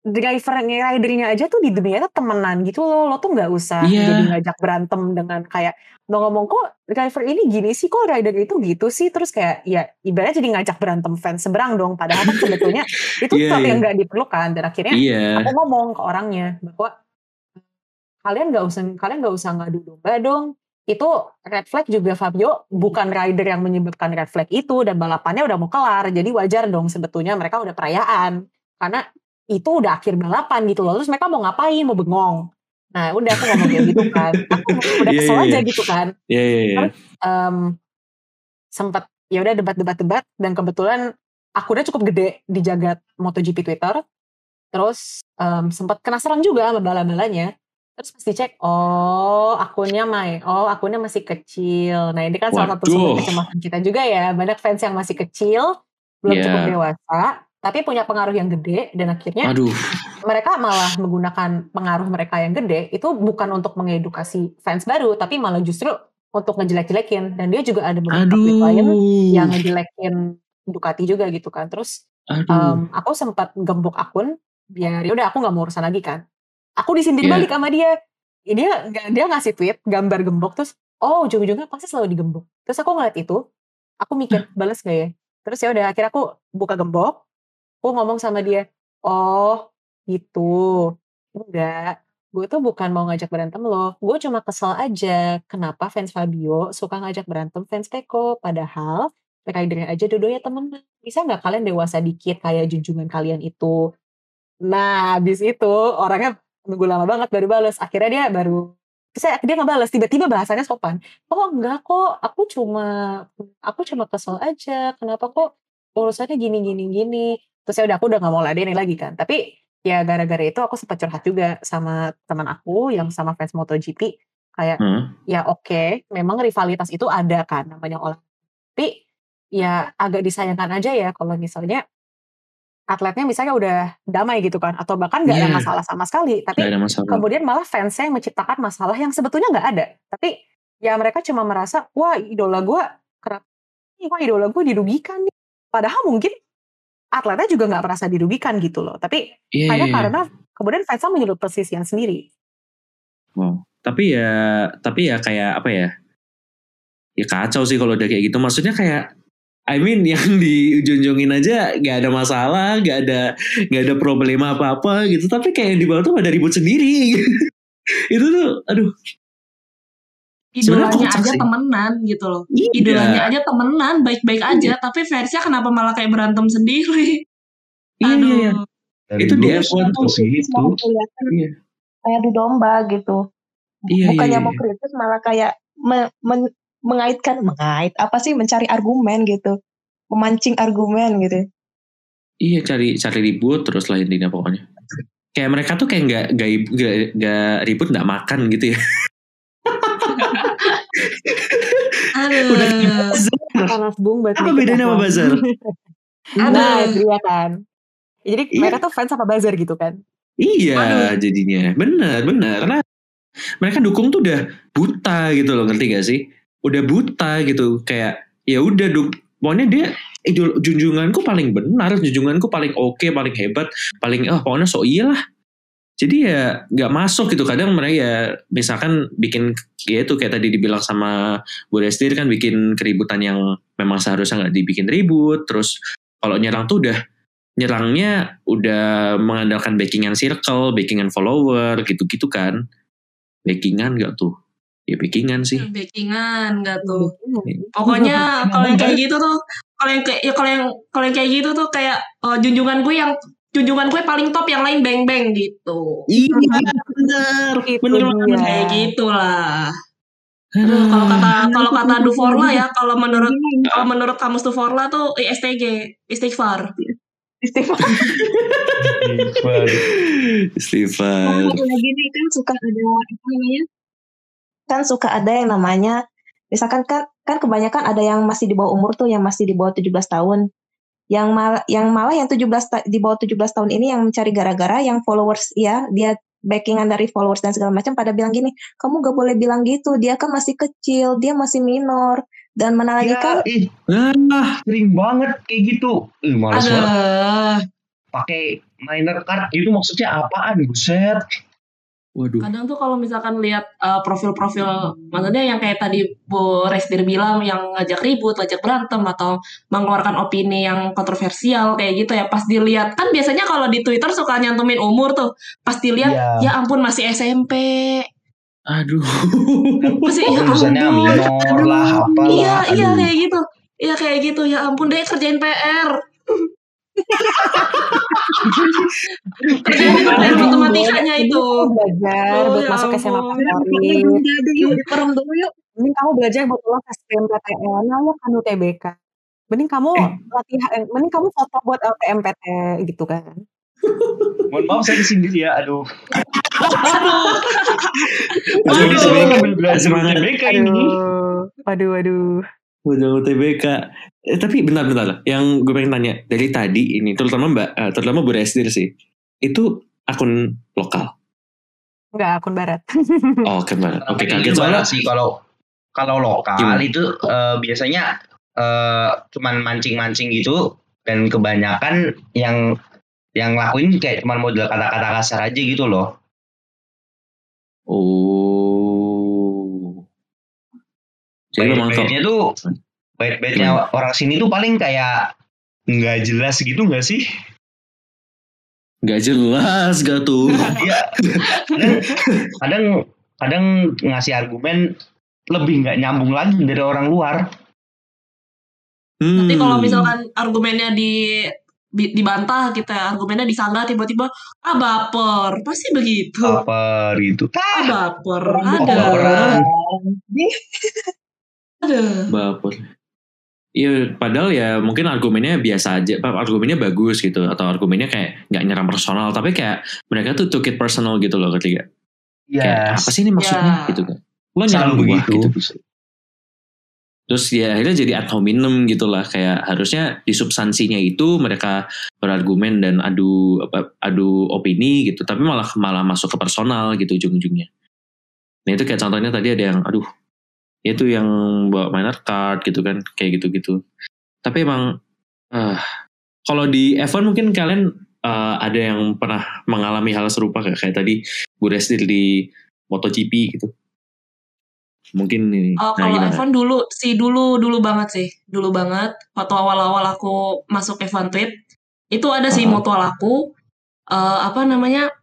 drivernya ridernya aja tuh di dunia itu temenan gitu loh. Lo tuh nggak usah Iya. jadi ngajak berantem dengan kayak lo ngomong kok driver ini gini sih? Kok rider itu gitu sih? Terus kayak ya ibaratnya jadi ngajak berantem fans seberang dong. Padahal kan sebetulnya itu Iya, sesuatu iya. yang nggak diperlukan. Dan akhirnya Iya. aku ngomong ke orangnya bahwa kalian nggak usah kalian nggak usah ngadu domba dong. Itu red flag juga Fabio. Bukan rider yang menyebabkan red flag itu dan balapannya udah mau kelar. Jadi wajar dong sebetulnya mereka udah perayaan. Karena itu udah akhir balapan gitu loh terus mereka mau ngapain mau bengong nah udah aku ngomong kayak gitu kan aku udah Iya, kesel iya, aja iya. gitu kan Iya, iya, iya. em sempat ya udah debat-debat-debat dan kebetulan akunnya cukup gede di jagat MotoGP Twitter. Terus em, sempat kena serang juga sama bala-balanya. Terus pas dicek, oh akunnya Mai, oh akunnya masih kecil. Nah ini kan salah satu sumber Waduh. kecemasan kita juga ya. Banyak fans yang masih kecil, belum Iya. cukup dewasa, tapi punya pengaruh yang gede dan akhirnya Aduh. mereka malah menggunakan pengaruh mereka yang gede itu bukan untuk mengedukasi fans baru tapi malah justru untuk ngejelek-jelekin. Dan dia juga ada beberapa tweet lain yang ngejelekin Ducati juga gitu kan. Terus Aduh. em, aku sempat gembok akun biar ya udah aku nggak mau urusan lagi kan. Aku disindir Iya. balik sama dia. Dia nggak- dia ngasih tweet gambar gembok terus oh ujung-ujungnya pasti selalu digembok. Terus aku ngeliat itu aku mikir balas gak ya? Terus ya udah akhirnya aku buka gembok aku ngomong sama dia oh gitu. Enggak gue tuh bukan mau ngajak berantem lo gue cuma kesel aja. Kenapa fans Fabio suka ngajak berantem fans Peko padahal Rider aja dua-duanya temen. Bisa nggak kalian dewasa dikit kayak junjungan kalian itu? Nah habis itu orangnya nunggu lama banget baru balas akhirnya dia baru saya dia balas tiba-tiba bahasanya sopan. Oh enggak kok. Aku cuma aku cuma kesel aja. Kenapa kok urusannya gini gini gini terus ya udah aku udah nggak mau ladenin lagi kan tapi ya gara-gara itu aku sempat curhat juga sama teman aku yang sama fans MotoGP kayak Hmm. ya oke memang rivalitas itu ada kan namanya olah tapi ya agak disayangkan aja ya kalau misalnya atletnya misalnya udah damai gitu kan atau bahkan nggak ada Iya. masalah sama sekali tapi kemudian malah fansnya yang menciptakan masalah yang sebetulnya nggak ada tapi ya mereka cuma merasa wah idola gue kerap wah idola gue dirugikan nih padahal mungkin atletnya juga nggak merasa dirugikan gitu loh tapi Iya, hanya iya, iya. karena kemudian fansnya menyudut posisinya sendiri Wow. Tapi ya, tapi ya kayak apa ya? Ya kacau sih kalau udah kayak gitu. Maksudnya kayak, I mean yang dijunjungin aja gak ada masalah, gak ada gak ada problema apa-apa gitu. Tapi kayak yang di bawah tuh pada ribut sendiri. itu tuh, aduh. Idolanya aja sih. temenan gitu loh Iya. idolanya aja temenan baik-baik aja tapi fansnya kenapa malah kayak berantem sendiri Iya, iya, iya. aduh Dari Itu di F1 tuh gitu. Semua kelihatan Iya. kayak adu domba gitu. Iya, Bukannya iya, mau iya. kritis malah kayak me- men- mengaitkan mengait apa sih mencari argumen gitu. Memancing argumen gitu. Iya cari cari ribut terus lah intinya pokoknya. Kayak mereka tuh kayak nggak nggak ribut nggak makan gitu ya. Udah kayak aduh buzzer. panas bung Apa bedanya sama F1. buzzer? nah Aduh. itu dia kan jadi Iya. mereka tuh fans apa buzzer gitu kan Iya Aduh. jadinya bener bener karena mereka dukung tuh udah buta gitu loh ngerti gak sih? Udah buta gitu kayak ya udah duk pokoknya dia idol junjunganku paling benar, junjunganku paling oke, paling hebat, paling ah pokoknya so iyalah. Jadi ya nggak masuk gitu kadang mereka ya misalkan bikin ya itu kayak tadi dibilang sama Bu Restir kan bikin keributan yang memang seharusnya nggak dibikin ribut terus kalau nyerang tuh udah nyerangnya udah mengandalkan backingan circle, backingan follower gitu-gitu kan. Backingan nggak tuh? Ya backingan sih. backingan nggak tuh pokoknya kalau yang kayak gitu tuh kalau yang kayak ya kalau yang kalau yang kayak gitu tuh kayak eh, junjungan gue yang junjungan gue paling top yang lain beng beng gitu Iya bener, Itu bener banget. kayak gitulah Aduh, kalau kata kalau kata Duforla ya kalau menurut kalau menurut kamus Duforla tuh ISTG istighfar Istighfar. Istighfar. Lagi nih kan suka ada apa namanya? Kan suka ada yang namanya misalkan kan kan kebanyakan ada yang masih di bawah umur tuh yang masih di bawah 17 tahun. Yang malah yang malah yang 17 ta- di bawah 17 tahun ini yang mencari gara-gara yang followers ya, dia backingan dari followers dan segala macam pada bilang gini, kamu gak boleh bilang gitu, dia kan masih kecil, dia masih minor. Dan mana lagi kan Ya, ih, Ah, sering banget kayak gitu. Ih, males banget. ada Pakai minor card itu maksudnya apaan? Buset. Waduh. kadang tuh kalau misalkan lihat eh, profil-profil maksudnya yang kayak tadi Bu Restir bilang yang ngajak ribut, ngajak berantem atau mengeluarkan opini yang kontroversial kayak gitu ya pas dilihat kan biasanya kalau di Twitter suka nyantumin umur tuh pas dilihat Iya. ya ampun masih SMP Aduh. masih ya ampun minor lah, apalah. iya iya kayak gitu iya kayak gitu ya ampun deh kerjain PR kerjain PR matematikanya itu Mending kamu belajar Oh, buat ya masuk SMA perem dulu yuk. mending kamu belajar buat lolos SBMPTN lalu kan UTBK mending kamu Eh. latihan eh, mending kamu foto buat LPMPT gitu kan Mohon maaf saya di sini ya, aduh. Aduh, Jadi saya semangat. sambil belajar Semangat. UTBK ini. aduh waduh waduh Udah UTBK. Eh, tapi bentar-bentar. Yang gue pengen tanya. Dari tadi ini, terutama Mbak, eh, terutama Bu Restir sih. Itu akun lokal. Enggak akun barat Oh, kemarin. Oke, Tapi kaget gimana soalnya. sih kalau kalau lokal Gimana? itu eh, biasanya eh, cuman mancing-mancing gitu dan kebanyakan yang yang lakuin kayak cuman model kata-kata kasar aja gitu loh. Oh. Jadi memang tuh bait-baitnya orang sini tuh paling kayak nggak jelas gitu nggak sih? Nggak jelas gak tuh. Iya. kadang, kadang kadang ngasih argumen lebih nggak nyambung lagi dari orang luar. Nanti kalau Hmm. misalkan argumennya di dibantah kita argumennya disanggah tiba-tiba ah baper pasti begitu Apa gitu? ah baper ada baperan. ada baper. Iya, padahal ya mungkin argumennya biasa aja, Pak, argumennya bagus gitu, atau argumennya kayak nggak nyerang personal, tapi kayak mereka tuh took it personal gitu loh ketika kayak apa sih ini maksudnya Ya. gitu kan? Lo nyerang gua begitu. gitu. Terus ya akhirnya jadi ad hominem gitu lah, kayak harusnya di substansinya itu mereka berargumen dan adu apa adu opini gitu, tapi malah malah masuk ke personal gitu ujung-ujungnya. Nah itu kayak contohnya tadi ada yang aduh itu yang bawa minor card gitu kan kayak gitu-gitu. Tapi emang eh kalau di F1 mungkin kalian eh, ada yang pernah mengalami hal serupa kayak kayak tadi Bu Resti di MotoGP gitu. Mungkin ini Oh, nah kalau gimana? F1 dulu sih dulu dulu banget sih. Dulu banget. Waktu awal-awal aku masuk F1 tweet itu ada sih Uh-huh. mutual aku eh, apa namanya?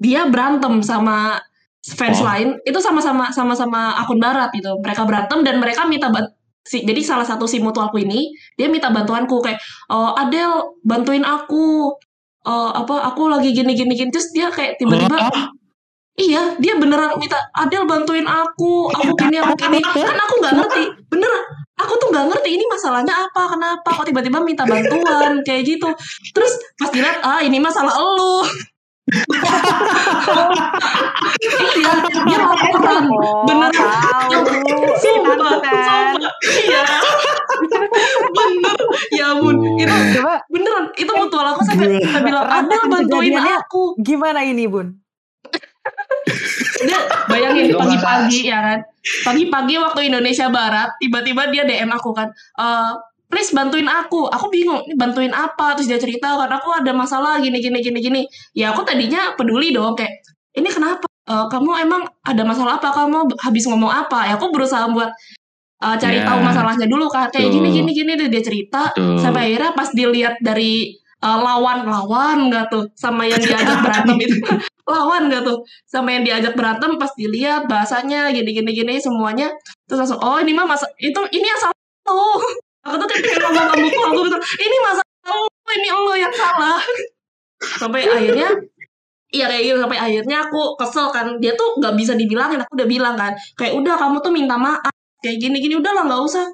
Dia berantem sama fans Oh. lain itu sama-sama sama-sama akun barat gitu mereka berantem dan mereka minta si jadi salah satu si mutualku ini dia minta bantuanku kayak oh Adel bantuin aku Eh, apa aku lagi gini gini gini terus dia kayak tiba-tiba Hah? Iya, dia beneran minta Adel bantuin aku, aku gini, aku gini. Kan aku nggak ngerti, beneran. Aku tuh nggak ngerti ini masalahnya apa, kenapa kok tiba-tiba minta bantuan kayak gitu. Terus pas dilihat, ah ini masalah elu. Iya, dia. Sumpah, kan. sumpah. Iya. Bener. Ya ampun, itu Coba beneran. Itu mutual aku sampai sampai bilang, Adel bantuin aku. gimana ini bun? dia bayangin pagi-pagi ya kan pagi-pagi waktu Indonesia Barat tiba-tiba dia DM aku kan eh please bantuin aku. Aku bingung ini bantuin apa? Terus dia cerita kan aku ada masalah gini gini gini gini. Ya aku tadinya peduli dong kayak ini kenapa? Eh, kamu emang ada masalah apa? Kamu habis ngomong apa? Ya aku berusaha buat eh, cari Ya. tahu masalahnya dulu kan kayak Betul. gini gini gini Terus dia cerita. Betul. sampai akhirnya pas dilihat dari eh, lawan lawan nggak tuh sama yang diajak berantem itu. Lawan nggak tuh sama yang diajak berantem pas dilihat bahasanya gini gini gini semuanya. Terus langsung oh ini mah masa itu ini yang salah lo aku tuh ketika ngomong kamu tuh aku bilang ini masalah lo ini lo yang salah. Sampai akhirnya Iya kayak gitu sampai akhirnya aku kesel kan. Dia tuh nggak bisa dibilangin aku udah bilang kan. Kayak udah kamu tuh minta maaf kayak gini gini udah lah nggak usah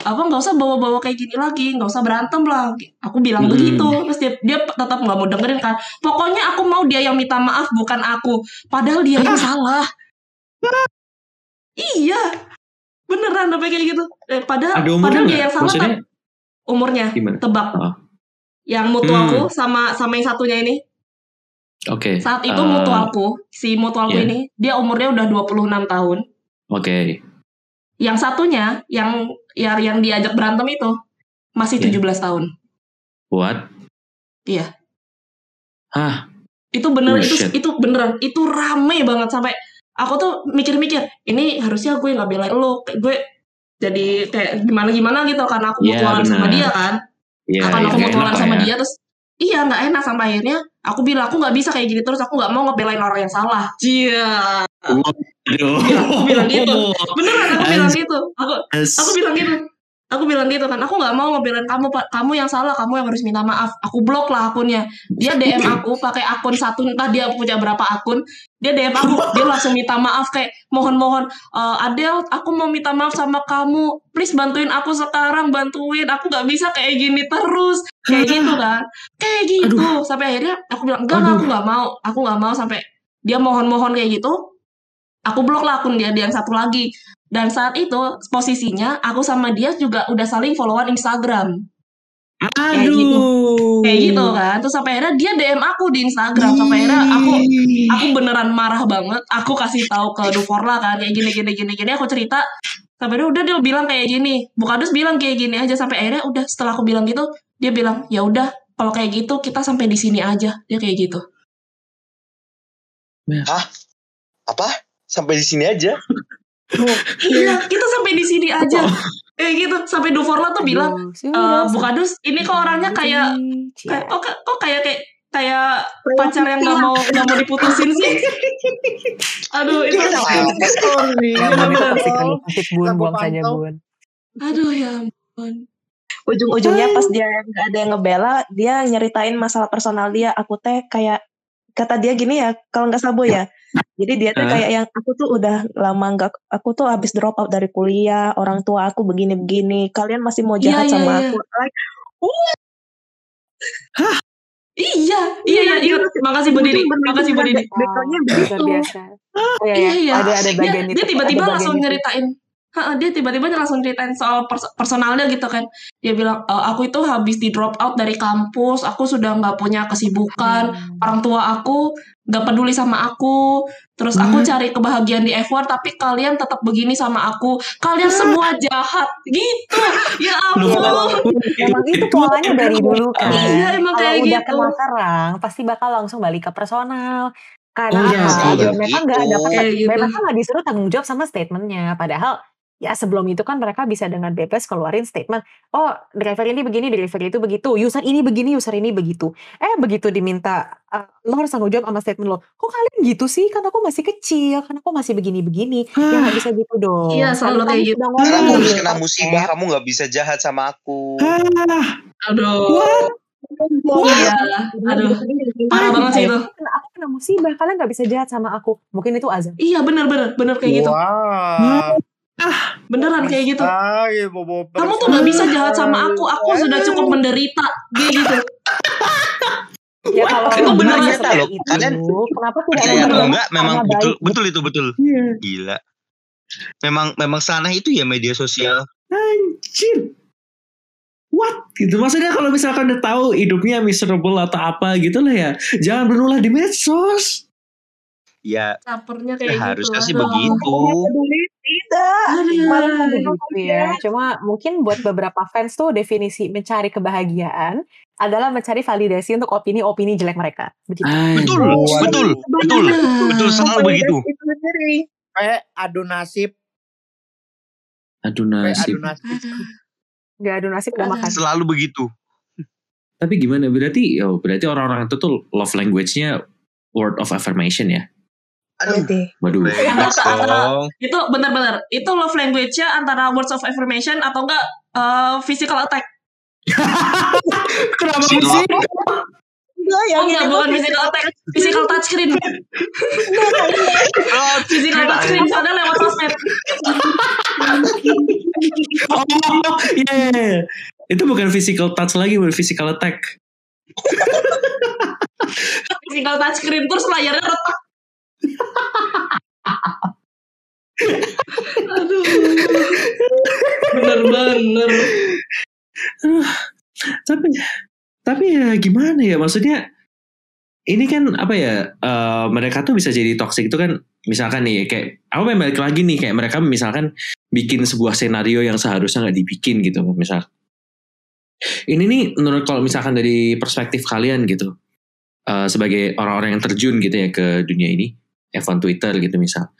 apa nggak usah bawa-bawa kayak gini lagi nggak usah berantem lah. Aku bilang Hmm. begitu terus dia dia tetap nggak mau dengerin kan. Pokoknya aku mau dia yang minta maaf bukan aku. Padahal dia yang salah. Iya beneran sampai kayak gitu. Eh, padahal padahal dia yang salah maksudnya tapi umurnya gimana? tebak. Oh. yang mutu Hmm. aku sama sama yang satunya ini. Oke. Saat itu Eh, mutualku si mutualku iya. ini dia umurnya udah 26 tahun. Oke. Yang satunya yang yang yang diajak berantem itu masih Iya. 17 tahun. What? Iya. hah? Itu bener itu Bullshit. itu beneran itu rame banget sampai aku tuh mikir-mikir ini harusnya gue nggak belain lo gue jadi kayak gimana gimana gitu karena aku Iya, mutualan sama dia kan. Iya, akan iya, aku nggak mutualan sama ya. dia terus iya nggak enak. Sampai akhirnya aku bilang aku nggak bisa kayak gini terus aku nggak mau ngebelain orang yang salah. Cia Aduh. Aku bilang gitu. beneran aku bilang gitu. Aku aku bilang gitu aku bilang gitu kan aku nggak mau ngebelain kamu pak. Kamu yang salah kamu yang harus minta maaf. Aku blok lah akunnya. Dia dm aku pakai akun satu entah dia punya berapa akun. Dia dm aku dia langsung minta maaf kayak mohon mohon "Eh, Adel aku mau minta maaf sama kamu. Please bantuin aku sekarang bantuin. Aku nggak bisa kayak gini terus. Kayak gitu kan. Kayak gitu. Sampai akhirnya aku bilang enggak enggak, aku nggak mau. Aku nggak mau. Sampai dia mohon mohon kayak gitu. Aku blok lah akun dia dia yang satu lagi dan saat itu posisinya aku sama dia juga udah saling followan Instagram. Aduh. gitu. kayak gitu kan. Terus sampai akhirnya dia DM aku di Instagram. Sampai akhirnya aku aku beneran marah banget. Aku kasih tahu ke Duforla kan kayak gini gini gini gini. Aku cerita sampai akhirnya udah dia bilang kayak gini. Bukadus bilang kayak gini aja. Sampai akhirnya udah setelah aku bilang gitu dia bilang ya udah kalau kayak gitu kita sampai di sini aja. Dia kayak gitu. Apa? Sampai di sini aja. Iya, kita sampai di sini aja. Kayak gitu, sampai Duforla tuh bilang, Aduh, eh sudah Bukadus, ini kok orangnya kayak kayak Cia. kok kok kayak kayak kayak pacar yang nggak mau nggak mau diputusin sih. Aduh itu mau ditoksik bun buang saja bun. Aduh ya ampun. Ujung-ujungnya pas dia nggak ada yang ngebela, dia nyeritain masalah personal dia. Aku teh kayak kata dia gini ya, kalau nggak sabo ya. Jadi dia tuh Hah? kayak yang aku tuh udah lama nggak, aku tuh habis drop out dari kuliah, orang tua aku begini-begini. Kalian masih mau Iya, jahat iya, sama iya. aku? Like, Iya, iya, iya, iya. Makasih Bu Didi, makasih Bu Didi. Backgroundnya Wow, begitu. luar biasa oh, iya, Iya, iya. iya. ada ada Dia, bagian itu dia tiba-tiba ada langsung nyeritain, Ha, dia tiba-tiba langsung ceritain soal pers- personalnya gitu kan. Dia bilang, "E, aku itu habis di drop out dari kampus, aku sudah nggak punya kesibukan, Hmm. orang tua aku nggak peduli sama aku, terus aku Hmm. cari kebahagiaan di F1, tapi kalian tetap begini sama aku, kalian semua jahat, gitu. Ya ampun. Emang itu polanya dari dulu kan. Iya, emang Kalau kayak udah gitu. kenal serang, pasti bakal langsung balik ke personal. Karena Oh, iya, apa? iya. Ya, memang nggak Gitu. dapat, Kayak gitu. memang nggak disuruh tanggung jawab sama statementnya. Padahal ya sebelum itu kan mereka bisa dengan bebas keluarin statement. Oh, driver ini begini, driver itu begitu. User ini begini, user ini begitu. Eh, begitu diminta, eh, lo harus tanggung jawab sama statement lo. Kok kalian gitu sih? Kan aku masih kecil, kan aku masih begini-begini. Ya nggak bisa gitu dong. Iya, selalu Kan kayak kamu gitu. aku habis di kena musibah, kamu nggak bisa jahat sama aku. Ah, Aduh. what? Iya. Aduh. Parah banget sih itu. Aku kena, aku kena musibah, kalian gak bisa jahat sama aku. Mungkin itu azab. Iya, bener-bener. Bener kayak gitu. Wah. Beneran kayak gitu. Ah, Kamu tuh gak bisa jahat sama aku. Aku sudah cukup menderita. Kayak gitu. Ya kalau Itu beneran benar nyata loh. itu, Kalian- kenapa tidak Percaya atau enggak, memang betul, baik? betul itu betul. Iya, Gila. Memang memang sana itu ya media sosial. anjir. What? Gitu. Maksudnya kalau misalkan udah tahu hidupnya miserable atau apa gitu lah ya, jangan berulah di medsos. Ya, Capernya ya kayak gitu. harusnya sih Aduh. begitu. Tidak. Aduh. Kemarin Memang aku begitu ya. Cuma mungkin buat beberapa fans tuh definisi mencari kebahagiaan adalah mencari validasi untuk opini-opini jelek mereka. Begitu. Betul, Anjir. betul, betul, Bener. betul selalu begitu. Kayak adu nasib, Aduh kayak nasib. adu nasib. Gak ada nasib gak Aduh. makan. Selalu begitu. Tapi gimana? Berarti, oh, berarti orang-orang itu tuh love language-nya word of affirmation ya? Aduh. Waduh. bebas dong. Itu bener-bener. Itu love language-nya antara words of affirmation atau enggak eh, physical attack. Kenapa Sih? Enggak, Oh enggak, bukan physical attack. Physical touchscreen. Oh, Physical touchscreen. Soalnya lewat sosmed. Oh, iya. iya, iya. Itu bukan physical touch lagi, bukan physical attack. Physical touchscreen. Terus layarnya retak. Bener-bener. Tapi, tapi ya gimana ya? Maksudnya, ini kan apa ya? eh, mereka tuh bisa jadi toxic itu kan, misalkan nih, kayak aku balik lagi nih, kayak mereka misalkan bikin sebuah senario yang seharusnya nggak dibikin gitu, misal. Ini nih, menurut kalau misalkan dari perspektif kalian gitu, eh, sebagai orang-orang yang terjun gitu ya ke dunia ini, F1 Twitter gitu misal.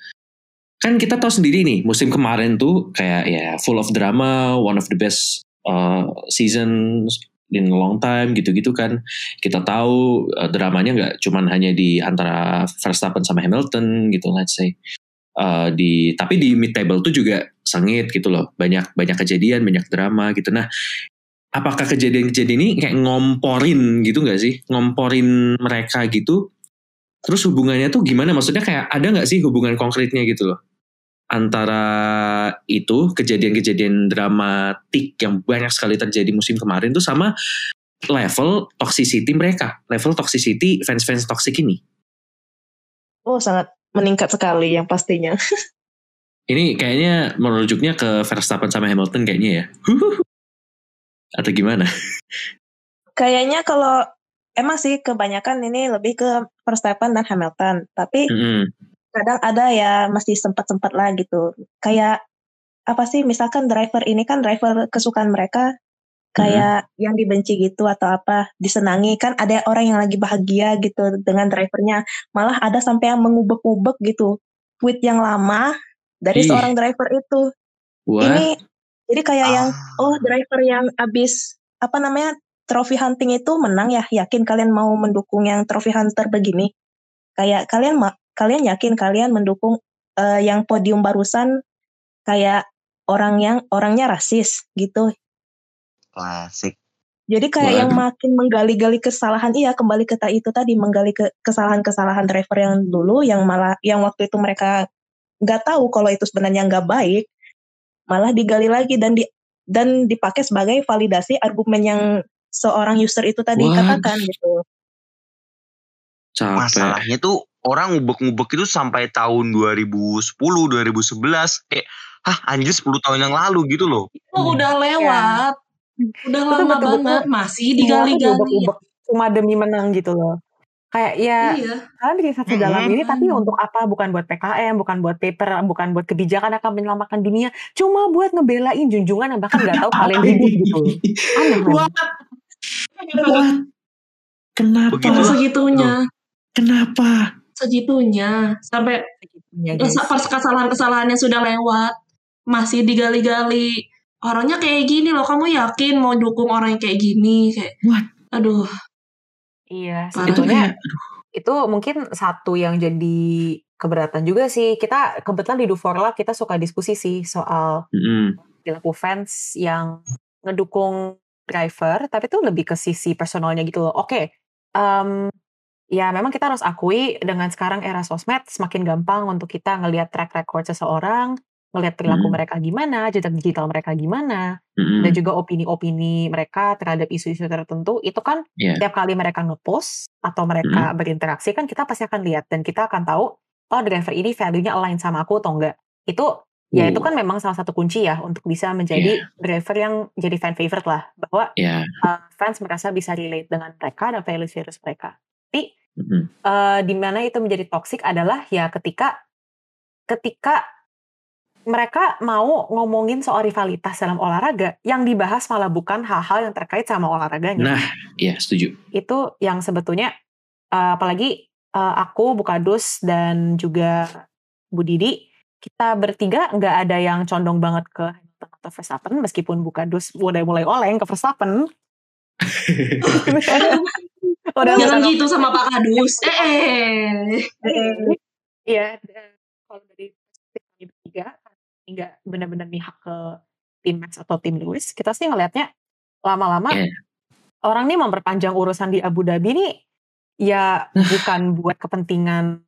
Kan kita tahu sendiri nih, musim kemarin tuh kayak ya full of drama, one of the best uh, seasons in a long time gitu-gitu kan. Kita tahu uh, dramanya nggak cuman hanya di antara Verstappen sama Hamilton gitu let's say. Uh, di tapi di mid table tuh juga sengit gitu loh. Banyak banyak kejadian, banyak drama gitu. Nah, apakah kejadian-kejadian ini kayak ngomporin gitu nggak sih? Ngomporin mereka gitu. Terus hubungannya tuh gimana? Maksudnya kayak ada nggak sih hubungan konkretnya gitu loh? Antara itu kejadian-kejadian dramatik yang banyak sekali terjadi musim kemarin tuh sama level toxicity mereka, level toxicity fans-fans toxic ini. Oh, sangat meningkat sekali yang pastinya. Ini kayaknya merujuknya ke Verstappen sama Hamilton kayaknya ya. Atau gimana? Kayaknya kalau emang sih kebanyakan ini lebih ke Verstappen dan Hamilton, tapi Mm-mm. kadang ada ya masih sempat-sempat lah gitu. Kayak apa sih misalkan driver ini kan driver kesukaan mereka kayak yang dibenci gitu atau apa disenangi kan ada orang yang lagi bahagia gitu dengan drivernya malah ada sampai yang mengubek-ubek gitu tweet yang lama dari Ih. seorang driver itu. Wah, Ini jadi kayak yang Ah. oh driver yang abis apa namanya trophy hunting itu menang ya yakin kalian mau mendukung yang trophy hunter begini kayak kalian kalian yakin kalian mendukung eh, yang podium barusan kayak orang yang orangnya rasis gitu Klasik. jadi kayak yang Waduh. makin menggali-gali kesalahan iya kembali ke itu tadi menggali ke kesalahan-kesalahan driver yang dulu yang malah yang waktu itu mereka nggak tahu kalau itu sebenarnya nggak baik malah digali lagi dan di dan dipakai sebagai validasi argumen yang seorang user itu tadi What? katakan gitu capek. Masalahnya tuh orang ngubek-ngubek itu sampai tahun 2010, 2011. Kayak, hah anjir 10 tahun yang lalu gitu loh. Itu udah lewat. Udah Itu lama betul-betul banget. Masih Semua tuh digali-gali. cuma demi menang gitu loh. Kayak ya Iya. kalian riset sedalam Mm-mm. ini tapi untuk apa? Bukan buat PKM, bukan buat paper, bukan buat kebijakan akan menyelamatkan dunia. Cuma buat ngebelain junjungan yang bahkan nggak tahu kalian hidup gitu. Aneh kan? What? What? Kenapa? Begitu segitunya. Kenapa? Segitunya. Sampai Ya, guys. pas kesalahan-kesalahannya sudah lewat. Masih digali-gali. Orangnya kayak gini loh. Kamu yakin mau dukung orang yang kayak gini? Kayak, What? aduh. Iya, sebetulnya itu mungkin satu yang jadi keberatan juga sih. Kita kebetulan di Duforla kita suka diskusi sih soal perilaku fans yang ngedukung driver, tapi itu lebih ke sisi personalnya gitu loh. Oke, em, ya memang kita harus akui dengan sekarang era sosmed semakin gampang untuk kita ngelihat track record seseorang, ngelihat perilaku Hmm. mereka gimana, jejak digital mereka gimana, Mm-mm. dan juga opini-opini mereka terhadap isu-isu tertentu. Itu kan Iya. tiap kali mereka ngepost atau mereka berinteraksi kan kita pasti akan lihat dan kita akan tahu oh driver ini value-nya align sama aku atau enggak. Itu ya itu Uh. kan memang salah satu kunci ya untuk bisa menjadi driver yang jadi fan favorite lah bahwa Ya. uh, fans merasa bisa relate dengan mereka dan values-values mereka. Tapi Mm-mm. uh, di mana itu menjadi toxic adalah ya ketika ketika mereka mau ngomongin soal rivalitas dalam olahraga yang dibahas malah bukan hal-hal yang terkait sama olahraganya Nah, ya setuju. itu yang sebetulnya uh, apalagi uh, aku Bukadus dan juga Bu Didi kita bertiga nggak ada yang condong banget ke Hamilton atau Verstappen meskipun Bukadus udah mulai oleng ke Verstappen udah Jangan gitu sama Pak Kadus. Eh, eh. Iya, dan kalau dari kami bertiga, nggak benar-benar mihak ke tim Max atau tim Lewis, kita sih ngelihatnya lama-lama Iya. orang nih memperpanjang urusan di Abu Dhabi nih ya bukan buat kepentingan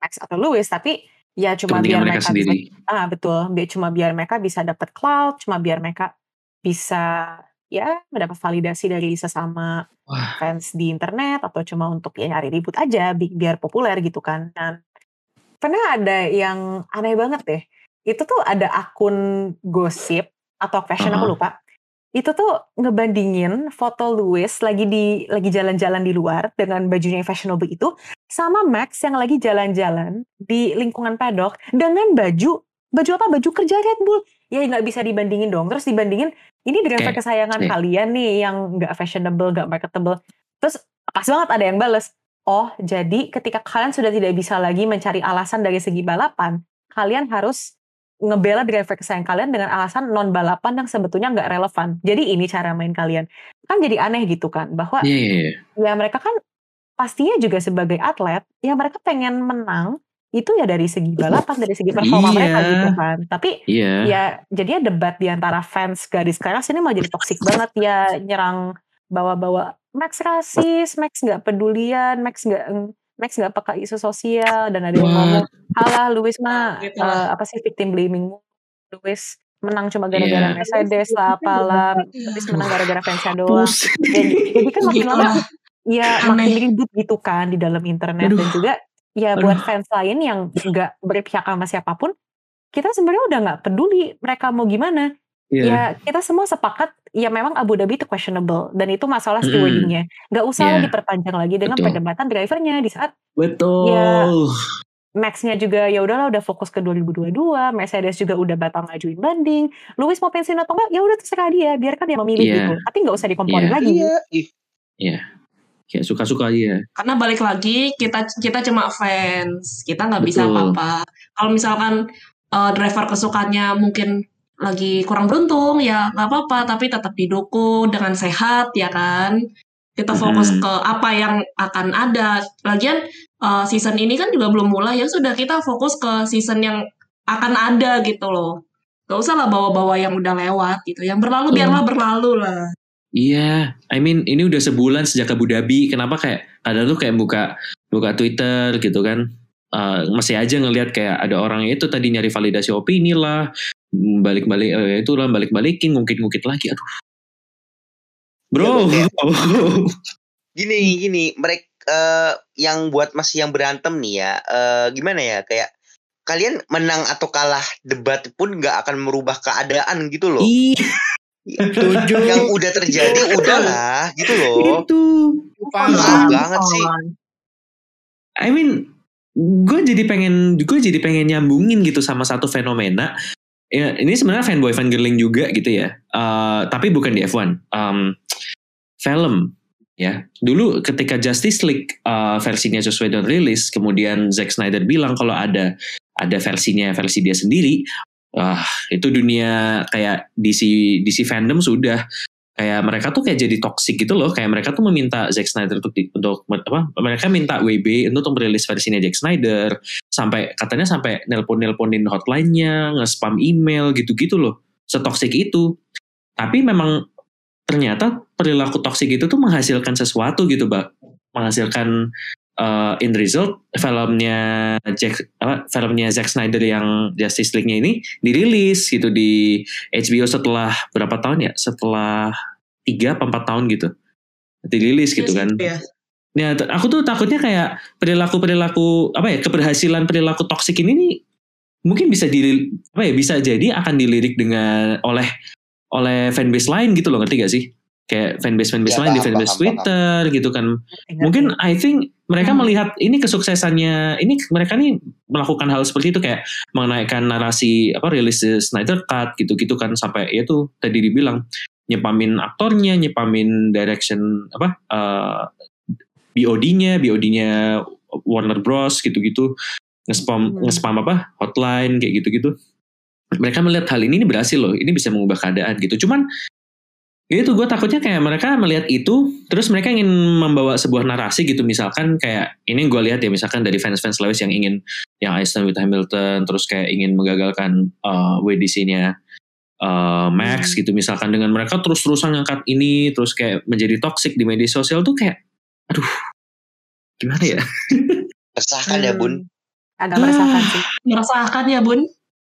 Max atau Lewis, tapi ya cuma biar mereka mereka sendiri. bisa, ah betul, biar cuma biar mereka bisa dapat cloud, cuma biar mereka bisa ya mendapat validasi dari sesama Wah. fans di internet atau cuma untuk ya nyari ribut aja bi- biar populer gitu kan. Dan pernah ada yang aneh banget deh. Itu tuh ada akun gosip atau fashion aku Uh-huh. lupa. Itu tuh ngebandingin foto Louis lagi di lagi jalan-jalan di luar dengan bajunya yang fashionable itu sama Max yang lagi jalan-jalan di lingkungan paddock dengan baju baju apa? Baju kerja Red Bull. Ya nggak bisa dibandingin dong. Terus dibandingin ini driver Oke, kesayangan sip. kalian nih yang nggak fashionable, nggak marketable. Terus pas banget ada yang bales. Oh, jadi ketika kalian sudah tidak bisa lagi mencari alasan dari segi balapan, kalian harus ngebela driver kesayangan kalian dengan alasan non balapan yang sebetulnya nggak relevan. Jadi ini cara main kalian. Kan jadi aneh gitu kan, bahwa Iya, iya, iya. ya mereka kan pastinya juga sebagai atlet, ya mereka pengen menang itu ya dari segi balapan, dari segi performa Iya. mereka gitu kan. Tapi Iya. ya jadinya debat di antara fans gadis keras ini malah jadi toksik banget ya nyerang bawa-bawa Max rasis, Max nggak pedulian, Max nggak Max nggak peka isu sosial dan ada yang ngomong halah Lewis mah Gitu lah. apa sih victim blaming Lewis menang cuma gara-gara Iya. Mercedes lah apalah Lewis menang gara-gara fansnya doang jadi, jadi kan makin Gitu lama ya Aneh. makin ribut gitu kan di dalam internet Aduh. dan juga ya Aduh. buat fans lain yang nggak berpihak sama siapa pun kita sebenarnya udah nggak peduli mereka mau gimana Iya. ya kita semua sepakat ya memang Abu Dhabi itu questionable dan itu masalah stewardingnya nggak usah Iya. lagi diperpanjang lagi dengan Betul. perdebatan drivernya di saat Betul. Ya. Max-nya juga ya udahlah udah fokus ke 2022 Mercedes juga udah batal ngajuin banding Lewis mau pensiun atau enggak ya udah terserah dia biarkan dia memilih Iya. gitu tapi nggak usah dikomporin Iya. lagi Iya. Ih, Kayak suka-suka aja. Karena balik lagi kita kita cuma fans, kita nggak bisa apa-apa. Kalau misalkan uh, driver kesukaannya mungkin lagi kurang beruntung ya nggak apa-apa tapi tetap didukung dengan sehat ya kan? Kita fokus ke apa yang akan ada. Lagian uh, season ini kan juga belum mulai ya sudah kita fokus ke season yang akan ada gitu loh. Gak usah lah bawa-bawa yang udah lewat gitu. Yang berlalu Iya. biarlah berlalu lah. Iya, I mean ini udah sebulan sejak Abu Dhabi. Kenapa kayak kadang tuh kayak buka buka Twitter gitu kan, Eh, masih aja ngelihat kayak ada orang itu tadi nyari validasi opini lah, balik-balik eh, itu lah balik-balikin, ngungkit-ngungkit lagi. Aduh, bro, gini gini mereka eh, yang buat masih yang berantem nih ya eh, gimana ya kayak kalian menang atau kalah debat pun nggak akan merubah keadaan gitu loh. Ih, setuju. yang udah terjadi udahlah gitu loh. Itu. Maaf banget sih. I mean, gue jadi pengen, gue jadi pengen nyambungin gitu sama satu fenomena. Ya, ini sebenarnya fanboy fangirling juga gitu ya. Eh, tapi bukan di F1. Um, film ya. Dulu ketika Justice League eh, versinya Joss Whedon rilis, kemudian Zack Snyder bilang kalau ada ada versinya versi dia sendiri. Wah, itu dunia kayak DC DC fandom sudah kayak mereka tuh kayak jadi toxic gitu loh. Kayak mereka tuh meminta Zack Snyder untuk di- untuk apa mereka minta WB untuk merilis versinya Zack Snyder. Sampai katanya sampai nelpon nelponin hotline-nya nge-spam email gitu-gitu loh. Setoksik itu. Tapi memang ternyata perilaku toksik itu tuh menghasilkan sesuatu gitu mbak. Menghasilkan uh, in result filmnya Jack apa filmnya Zack Snyder yang Justice League-nya ini dirilis gitu di HBO setelah berapa tahun ya? Setelah tiga apa empat tahun gitu. Dirilis gitu kan. Ya Ya, t- aku tuh takutnya kayak perilaku perilaku apa ya keberhasilan perilaku toksik ini nih mungkin bisa di apa ya bisa jadi akan dilirik dengan oleh oleh fanbase lain gitu loh ngerti gak sih? Kayak fanbase fanbase Ya, lain di paham, fanbase paham, Twitter gitu kan. Mungkin sih. I think mereka Hmm. melihat ini kesuksesannya ini mereka nih melakukan hal seperti itu kayak menaikkan narasi apa rilis the Snyder Cut gitu-gitu kan sampai ya itu tadi dibilang nyepamin aktornya, nyepamin direction apa eh, BOD-nya, BOD-nya Warner Bros gitu-gitu nge-spam Hmm. nge-spam apa hotline kayak gitu-gitu. Mereka melihat hal ini, ini berhasil loh, ini bisa mengubah keadaan gitu. Cuman itu gue takutnya kayak mereka melihat itu, terus mereka ingin membawa sebuah narasi gitu. Misalkan kayak ini gue lihat ya, misalkan dari fans-fans Lewis yang ingin yang Aston with Hamilton, terus kayak ingin menggagalkan uh, WDC-nya uh, Max Hmm. gitu. Misalkan dengan mereka terus-terusan ngangkat ini, terus kayak menjadi toxic di media sosial tuh kayak, aduh, gimana ya? resahkan ya bun agak meresahkan sih merasakan ya bun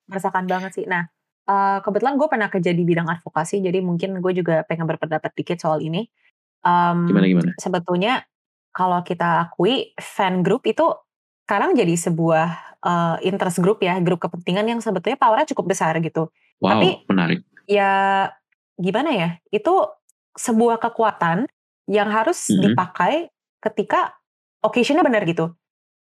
meresahkan banget sih. Nah, eh, kebetulan gue pernah kerja di bidang advokasi, jadi mungkin gue juga pengen berpendapat dikit soal ini. Em, Gimana gimana? sebetulnya kalau kita akui fan group itu sekarang jadi sebuah eh, interest group ya, grup kepentingan yang sebetulnya powernya cukup besar gitu. Wow, Tapi- menarik. Ya gimana ya, itu sebuah kekuatan yang harus Mhm. dipakai ketika occasionnya benar gitu.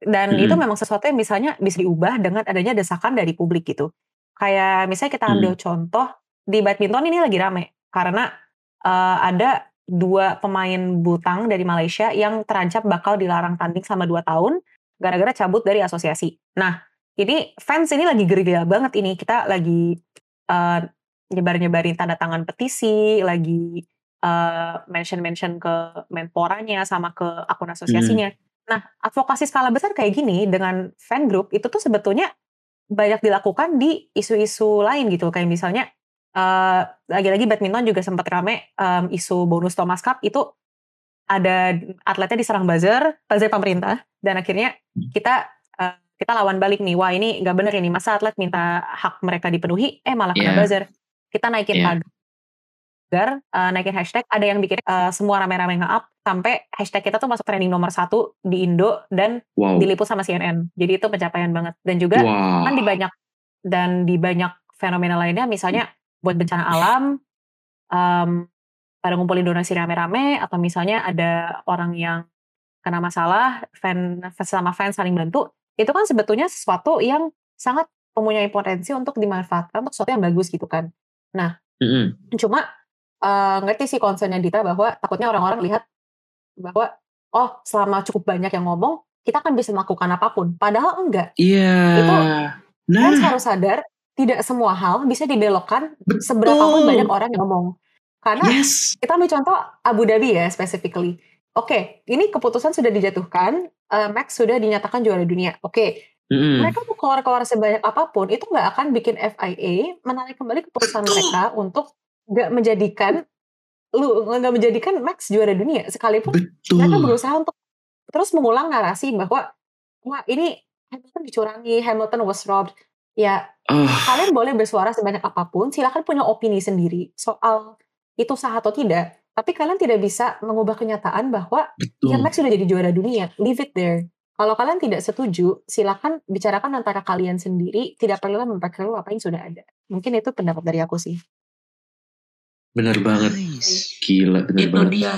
Dan Mhm. itu memang sesuatu yang misalnya bisa diubah dengan adanya desakan dari publik gitu. Kayak misalnya kita ambil contoh di badminton ini lagi rame karena eh, ada dua pemain butang dari Malaysia yang terancam bakal dilarang tanding selama dua tahun gara-gara cabut dari asosiasi. Nah, ini fans ini lagi gila banget ini. Kita lagi eh, nyebar-nyebarin tanda tangan petisi, lagi eh, mention-mention ke menporanya sama ke akun asosiasinya. Nah, advokasi skala besar kayak gini dengan fan group itu tuh sebetulnya banyak dilakukan di isu-isu lain gitu. Kayak misalnya eh, lagi-lagi badminton juga sempat rame em, isu bonus Thomas Cup itu ada atletnya diserang buzzer, buzzer pemerintah dan akhirnya kita eh, kita lawan balik nih. Wah, ini nggak bener ini. Masa atlet minta hak mereka dipenuhi eh malah kena Iya. buzzer. Kita naikin Iya. Tagar, eh, naikin hashtag, ada yang bikin eh, semua rame-rame nge-up sampai hashtag kita tuh masuk trending nomor satu di Indo dan Wow. diliput sama CNN. Jadi itu pencapaian banget. Dan juga Wow. kan di banyak dan di banyak fenomena lainnya misalnya buat bencana alam em, pada ngumpulin donasi rame-rame atau misalnya ada orang yang kena masalah fan sama fans saling bantu itu kan sebetulnya sesuatu yang sangat mempunyai potensi untuk dimanfaatkan untuk sesuatu yang bagus gitu kan Mm-mm. cuma eh, ngerti sih concernnya Dita bahwa takutnya orang-orang lihat bahwa oh selama cukup banyak yang ngomong kita kan bisa melakukan apa pun padahal enggak Iya. Itu nah, harus sadar tidak semua hal bisa dibelokkan seberapa pun banyak orang yang ngomong. Karena Yes. kita ambil contoh Abu Dhabi ya specifically. Oke, ini keputusan sudah dijatuhkan, eh, Max sudah dinyatakan juara dunia. Oke, Mm-mm. mereka mau keluar-keluar sebanyak apa pun itu nggak akan bikin FIA menarik kembali keputusan mereka untuk nggak menjadikan lu nggak menjadikan Max juara dunia sekalipun Betul. mereka berusaha untuk terus mengulang narasi bahwa wah ini Hamilton dicurangi, Hamilton was robbed. Ya Ah, kalian boleh bersuara sebanyak apa pun, silakan punya opini sendiri soal itu sah atau tidak. Tapi kalian tidak bisa mengubah kenyataan bahwa betul. ya Max sudah jadi juara dunia. Leave it there. Kalau kalian tidak setuju, silakan bicarakan antara kalian sendiri. Tidak perlu memperkeruh apa yang sudah ada. Mungkin itu pendapat dari aku sih. Bener banget. Nice. Gila, bener Itu banget. dia.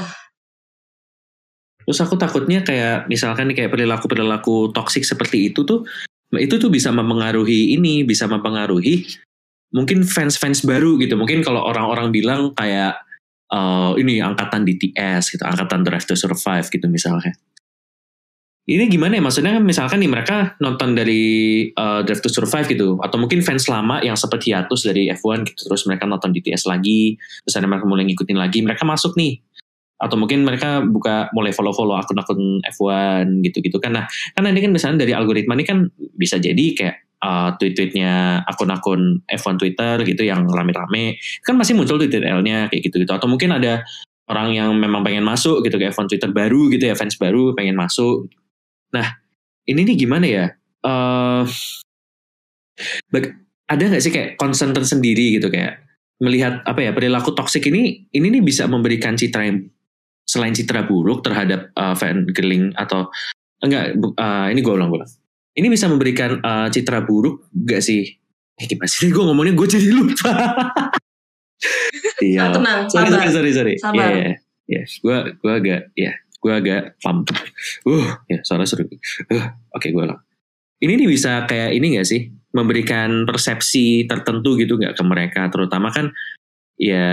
Terus aku takutnya kayak misalkan nih kayak perilaku-perilaku toksik seperti itu tuh itu tuh bisa mempengaruhi ini, bisa mempengaruhi mungkin fans-fans baru gitu. Mungkin kalau orang-orang bilang kayak eh, ini angkatan DTS gitu, angkatan Drive to Survive gitu misalnya. Ini gimana ya maksudnya kan misalkan nih mereka nonton dari eh, Drive to Survive gitu atau mungkin fans lama yang seperti hiatus dari F1 gitu terus mereka nonton DTS lagi terus ada mereka mulai ngikutin lagi mereka masuk nih atau mungkin mereka buka mulai follow-follow akun-akun F1 gitu-gitu kan. Nah, karena ini kan misalnya dari algoritma ini kan bisa jadi kayak uh, tweet-tweetnya akun-akun F1 Twitter gitu yang rame-rame kan masih muncul tweet-L-nya kayak gitu-gitu atau mungkin ada orang yang memang pengen masuk gitu ke F1 Twitter baru gitu ya fans baru pengen masuk. Nah, ini nih gimana ya? Eh bag- ada nggak sih kayak concern tersendiri gitu? Kayak melihat apa ya perilaku toksik ini ini nih bisa memberikan citra yang selain citra buruk terhadap uh, fan girling atau enggak uh, ini gue ulang ulang. Ini bisa memberikan uh, citra buruk gak sih? Eh gimana sih? Gue ngomongnya gue jadi lupa. Iya. Tenang, sorry sabar. sorry sorry. Sorry Sabar. ya ya ya gue gue agak ya gue agak pam. Uh ya suara seru. Uh oke gue ulang. Ini nih bisa kayak ini gak sih? Memberikan persepsi tertentu gitu nggak ke mereka? Terutama kan ya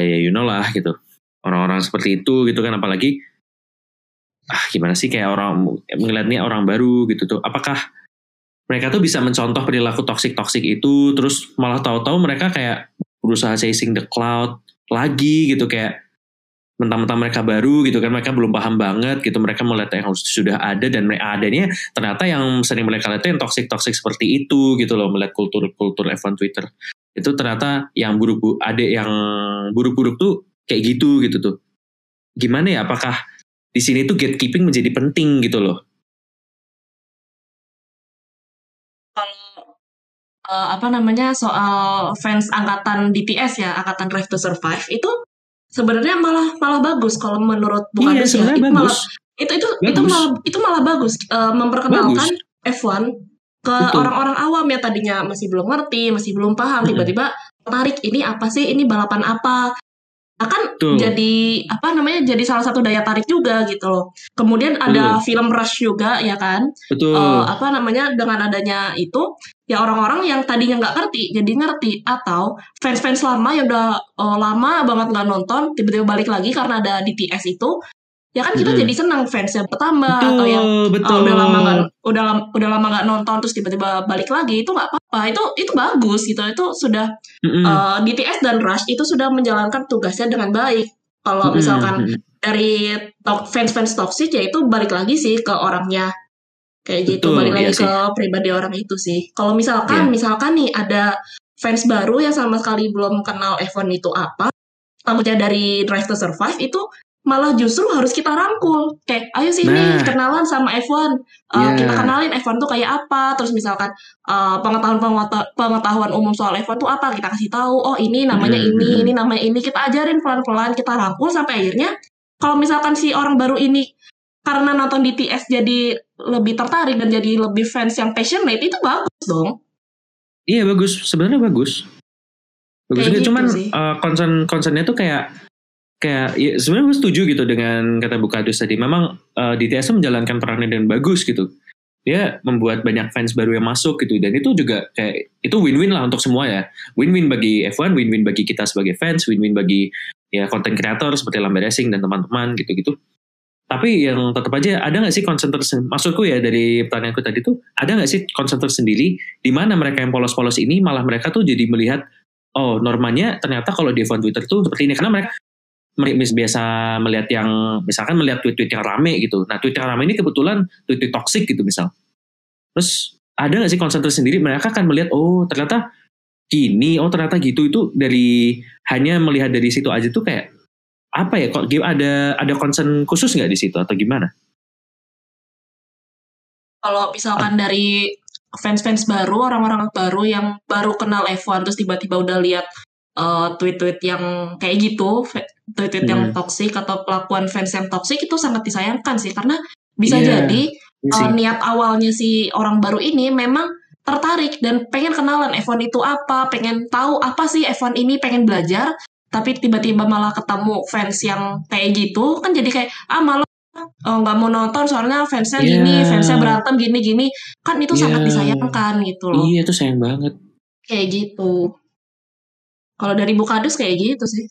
ya you know lah gitu. Orang-orang seperti itu gitu kan apalagi ah gimana sih kayak orang ngeliatnya orang baru gitu tuh. Apakah mereka tuh bisa mencontoh perilaku toksik toksik itu terus malah tahu-tahu mereka kayak berusaha chasing the cloud lagi gitu kayak mentang-mentang mereka baru gitu kan mereka belum paham banget gitu mereka melihat yang sudah ada dan mereka adanya ternyata yang sering mereka lihat yang toksik toksik seperti itu gitu loh melihat kultur kultur F1 Twitter. Itu ternyata yang buruk ada yang buruk-buruk tuh kayak gitu gitu tuh. Gimana ya apakah di sini tuh gatekeeping menjadi penting gitu loh? Kalau eh, apa namanya soal fans angkatan DTS ya, angkatan Drive to Survive itu sebenarnya malah malah bagus kalau menurut iya Bukadus ya. sebenarnya Itu bagus malah itu itu itu Bagus. malah itu malah bagus eh, memperkenalkan F1 ke orang-orang awam yang tadinya masih belum ngerti, masih belum paham, tiba-tiba tertarik ini apa sih, ini balapan apa. Akan Betul. jadi apa namanya jadi salah satu daya tarik juga gitu loh. Kemudian ada film Rush juga ya kan. betul Eh, apa namanya dengan adanya itu ya orang-orang yang tadinya nggak ngerti jadi ngerti atau fans-fans lama yang udah eh, lama banget nggak nonton tiba-tiba balik lagi karena ada DTS itu ya kan kita jadi senang fans yang pertama betul atau yang betul Oh, udah lama nggak udah lama udah lama nggak nonton terus tiba-tiba balik lagi itu nggak apa-apa. Itu itu bagus gitu. Itu sudah Mm-mm. eh, DTS dan Rush itu sudah menjalankan tugasnya dengan baik. Kalau misalkan dari to- fans-fans toxic ya itu balik lagi sih ke orangnya. Kayak gitu Betul, balik iya lagi sih. ke pribadi orang itu sih. Kalau misalkan Iya. misalkan nih ada fans baru yang sama sekali belum kenal F1 itu apa takutnya dari Drive to Survive itu malah justru harus kita rangkul kayak ayo sini Nah. kenalan sama F1 Uh, Iya. kita kenalin F1 tuh kayak apa terus misalkan uh, pengetahuan pengeta- pengetahuan umum soal F1 tuh apa kita kasih tahu oh ini namanya Mm-mm. ini ini namanya ini kita ajarin pelan-pelan kita rangkul sampai akhirnya kalau misalkan si orang baru ini karena nonton DTS jadi lebih tertarik dan jadi lebih fans yang passionate itu bagus dong Iya bagus, sebenarnya bagus. Bagus Kayak juga, gitu cuman sih. uh, concern concernnya tuh kayak kayak ya, sebenarnya gue setuju gitu dengan kata Bukadus tadi. Memang uh, DTS tuh menjalankan perannya dengan bagus gitu. Dia membuat banyak fans baru yang masuk gitu dan itu juga kayak itu win-win lah untuk semua ya. Win-win bagi F1, win-win bagi kita sebagai fans, win-win bagi ya konten kreator seperti Lambe Racing dan teman-teman gitu-gitu. tapi yang tetap aja ada nggak sih tersendiri? Maksudku ya dari pertanyaanku tadi tuh ada nggak sih concern tersendiri di mana mereka yang polos-polos ini malah mereka tuh jadi melihat oh normanya ternyata kalau di event Twitter tuh seperti ini karena mereka mer- biasa melihat yang misalkan melihat tweet-tweet yang rame gitu. Nah tweet yang rame ini kebetulan tweet-tweet toxic gitu misal. Terus ada nggak sih concern tersendiri mereka akan melihat oh ternyata gini oh ternyata gitu itu dari hanya melihat dari situ aja tuh kayak apa ya kok ada ada concern khusus nggak di situ atau gimana? Kalau misalkan dari fans-fans baru, orang-orang baru yang baru kenal F1 terus tiba-tiba udah lihat uh, tweet-tweet yang kayak gitu, tweet-tweet yang Hmm. toksik atau pelakuan fans yang toksik itu sangat disayangkan sih karena bisa Iya, jadi uh, niat awalnya si orang baru ini memang tertarik dan pengen kenalan F1 itu apa, pengen tahu apa sih F1 ini, pengen belajar, tapi tiba-tiba malah ketemu fans yang kayak gitu, kan jadi kayak, ah malah oh, nggak mau nonton soalnya fansnya Iya. gini, fansnya berantem gini-gini, kan itu sangat Iya. disayangkan gitu loh, Iya itu sayang banget. kayak gitu. Kalau dari Bukadus kayak gitu sih.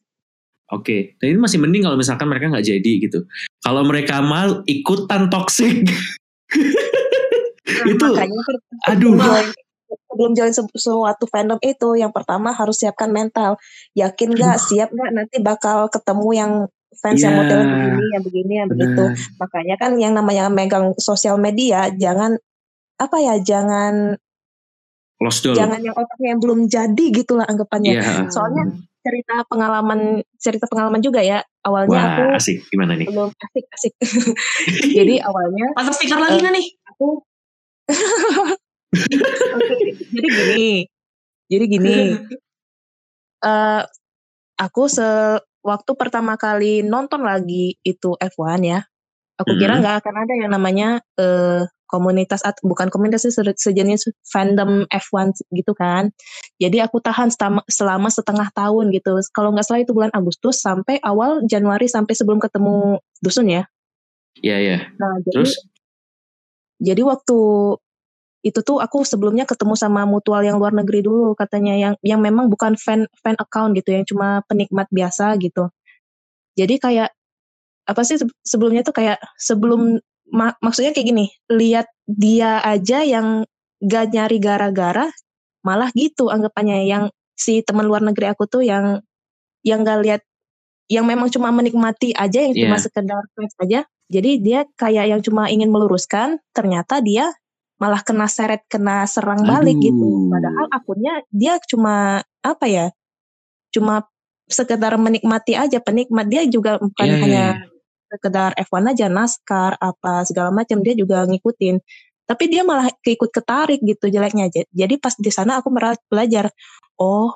Oke, dan ini masih mending kalau misalkan mereka nggak jadi gitu. Kalau mereka mal ikutan toxic, itu Makanya kan aduh. sebelum join, sebelum join se- suatu fandom itu yang pertama harus siapkan mental. Yakin nggak, siap nggak nanti bakal ketemu yang fans yang Iya. modelnya begini, yang begini, yang begitu. Benar. Makanya kan yang namanya megang sosial media jangan apa ya, jangan Lost doll. jangan yang otaknya yang belum jadi gitulah anggapannya. Iya. Soalnya cerita pengalaman cerita pengalaman juga ya. Awalnya aku Wah asik gimana nih? belum asik asik. Jadi awalnya Pasang stiker lagi nggak nih? aku Oke, jadi gini. Jadi gini. eh aku se waktu pertama kali nonton lagi itu F1 ya. Aku kira Mhm. nggak akan ada yang namanya eh komunitas atau bukan komunitas sih se- sejenis fandom F1 gitu kan. Jadi aku tahan selama, selama setengah tahun gitu. Kalau nggak salah itu bulan Agustus sampai awal Januari sampai sebelum ketemu dusun ya. Iya iya. Nah, jadi Terus? jadi waktu itu tuh aku sebelumnya ketemu sama mutual yang luar negeri dulu katanya yang yang memang bukan fan fan account gitu yang cuma penikmat biasa gitu. Jadi kayak apa sih se- sebelumnya tuh kayak sebelum ma- maksudnya kayak gini, lihat dia aja yang gak nyari gara-gara malah gitu anggapannya yang si teman luar negeri aku tuh yang yang gak lihat yang memang cuma menikmati aja yang cuma Iya. sekedar fans aja. Jadi dia kayak yang cuma ingin meluruskan, ternyata dia malah kena seret, kena serang balik gitu. Aduh. Padahal akunnya dia cuma apa ya? Cuma sekedar menikmati aja, penikmat dia juga bukan Iya, iya, hanya iya. Sekedar F1 aja, NASCAR apa segala macam dia juga ngikutin. Tapi dia malah keikut ketarik gitu jeleknya aja. Jadi pas di sana aku mera- belajar, oh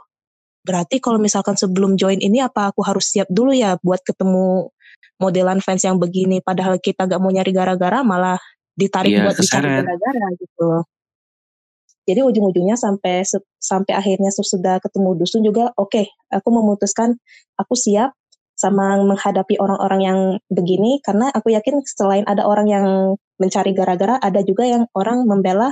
berarti kalau misalkan sebelum join ini apa aku harus siap dulu ya buat ketemu modelan fans yang begini padahal kita gak mau nyari gara-gara malah ditarik Iya, buat dicari gara-gara gitu. Jadi ujung-ujungnya sampai sampai akhirnya sudah ketemu dusun juga oke, aku memutuskan aku siap sama menghadapi orang-orang yang begini karena aku yakin selain ada orang yang mencari gara-gara ada juga yang orang membela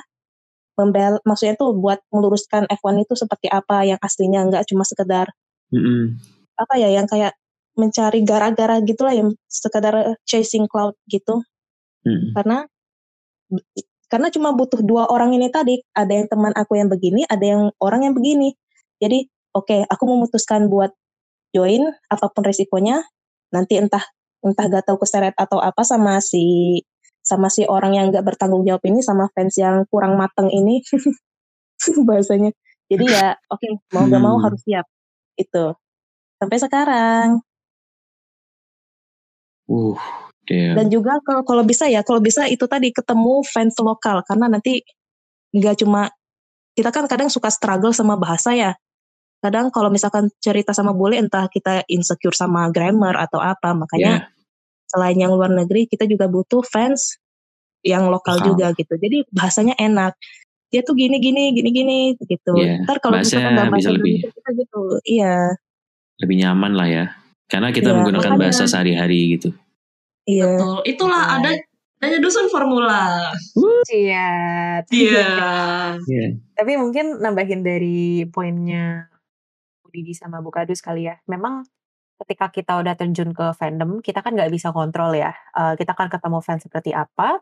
membel maksudnya tuh buat meluruskan F1 itu seperti apa yang aslinya nggak cuma sekedar Mm-mm. apa ya yang kayak mencari gara-gara gitulah yang sekedar chasing cloud gitu Mm. karena karena cuma butuh dua orang ini tadi ada yang teman aku yang begini ada yang orang yang begini jadi oke aku memutuskan buat join apa pun resikonya nanti entah entah gak tahu keseret atau apa sama si sama si orang yang gak bertanggung jawab ini sama fans yang kurang mateng ini. Bahasanya. Jadi ya oke mau gak mau Hmm. harus siap. Itu sampai sekarang. Uh, damn. dan juga kalau kalau bisa ya kalau bisa itu tadi ketemu fans lokal. Karena nanti nggak cuma kita kan kadang suka struggle sama bahasa ya kadang kalau misalkan cerita sama bule entah kita insecure sama grammar atau apa makanya Ya, selain yang luar negeri kita juga butuh fans yang lokal Lokal. juga gitu jadi bahasanya enak dia tuh gini gini gini gini gitu Iya, ntar kalau bahasa misalkan nggak bahasa bisa lebih. Kita gitu iya lebih nyaman lah ya. Karena kita Iya, menggunakan makanya- bahasa sehari-hari gitu. iya Betul. Itulah Betul. ada adanya dusun formula. Iya. Iya. Tapi mungkin nambahin dari poinnya Didi sama Bu Kadus kali ya. Memang ketika kita udah terjun ke fandom, kita kan nggak bisa kontrol ya. Eh, kita kan ketemu fans seperti apa,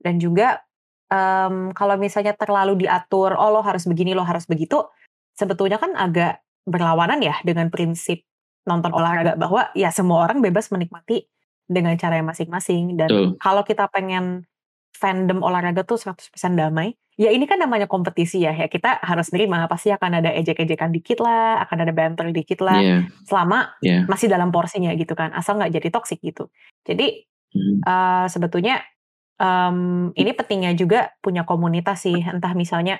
dan juga um, kalau misalnya terlalu diatur, oh lo harus begini, lo harus begitu, sebetulnya kan agak berlawanan ya dengan prinsip nonton olahraga bahwa ya semua orang bebas menikmati dengan cara yang masing-masing dan Betul. kalau kita pengen fandom olahraga tuh 100% damai ya ini kan namanya kompetisi ya ya kita harus nerima pasti akan ada ejek-ejekan dikit lah akan ada banter dikit lah Iya, selama iya. masih dalam porsinya gitu kan asal nggak jadi toxic gitu jadi Hmm. eh, sebetulnya em, ini pentingnya juga punya komunitas sih entah misalnya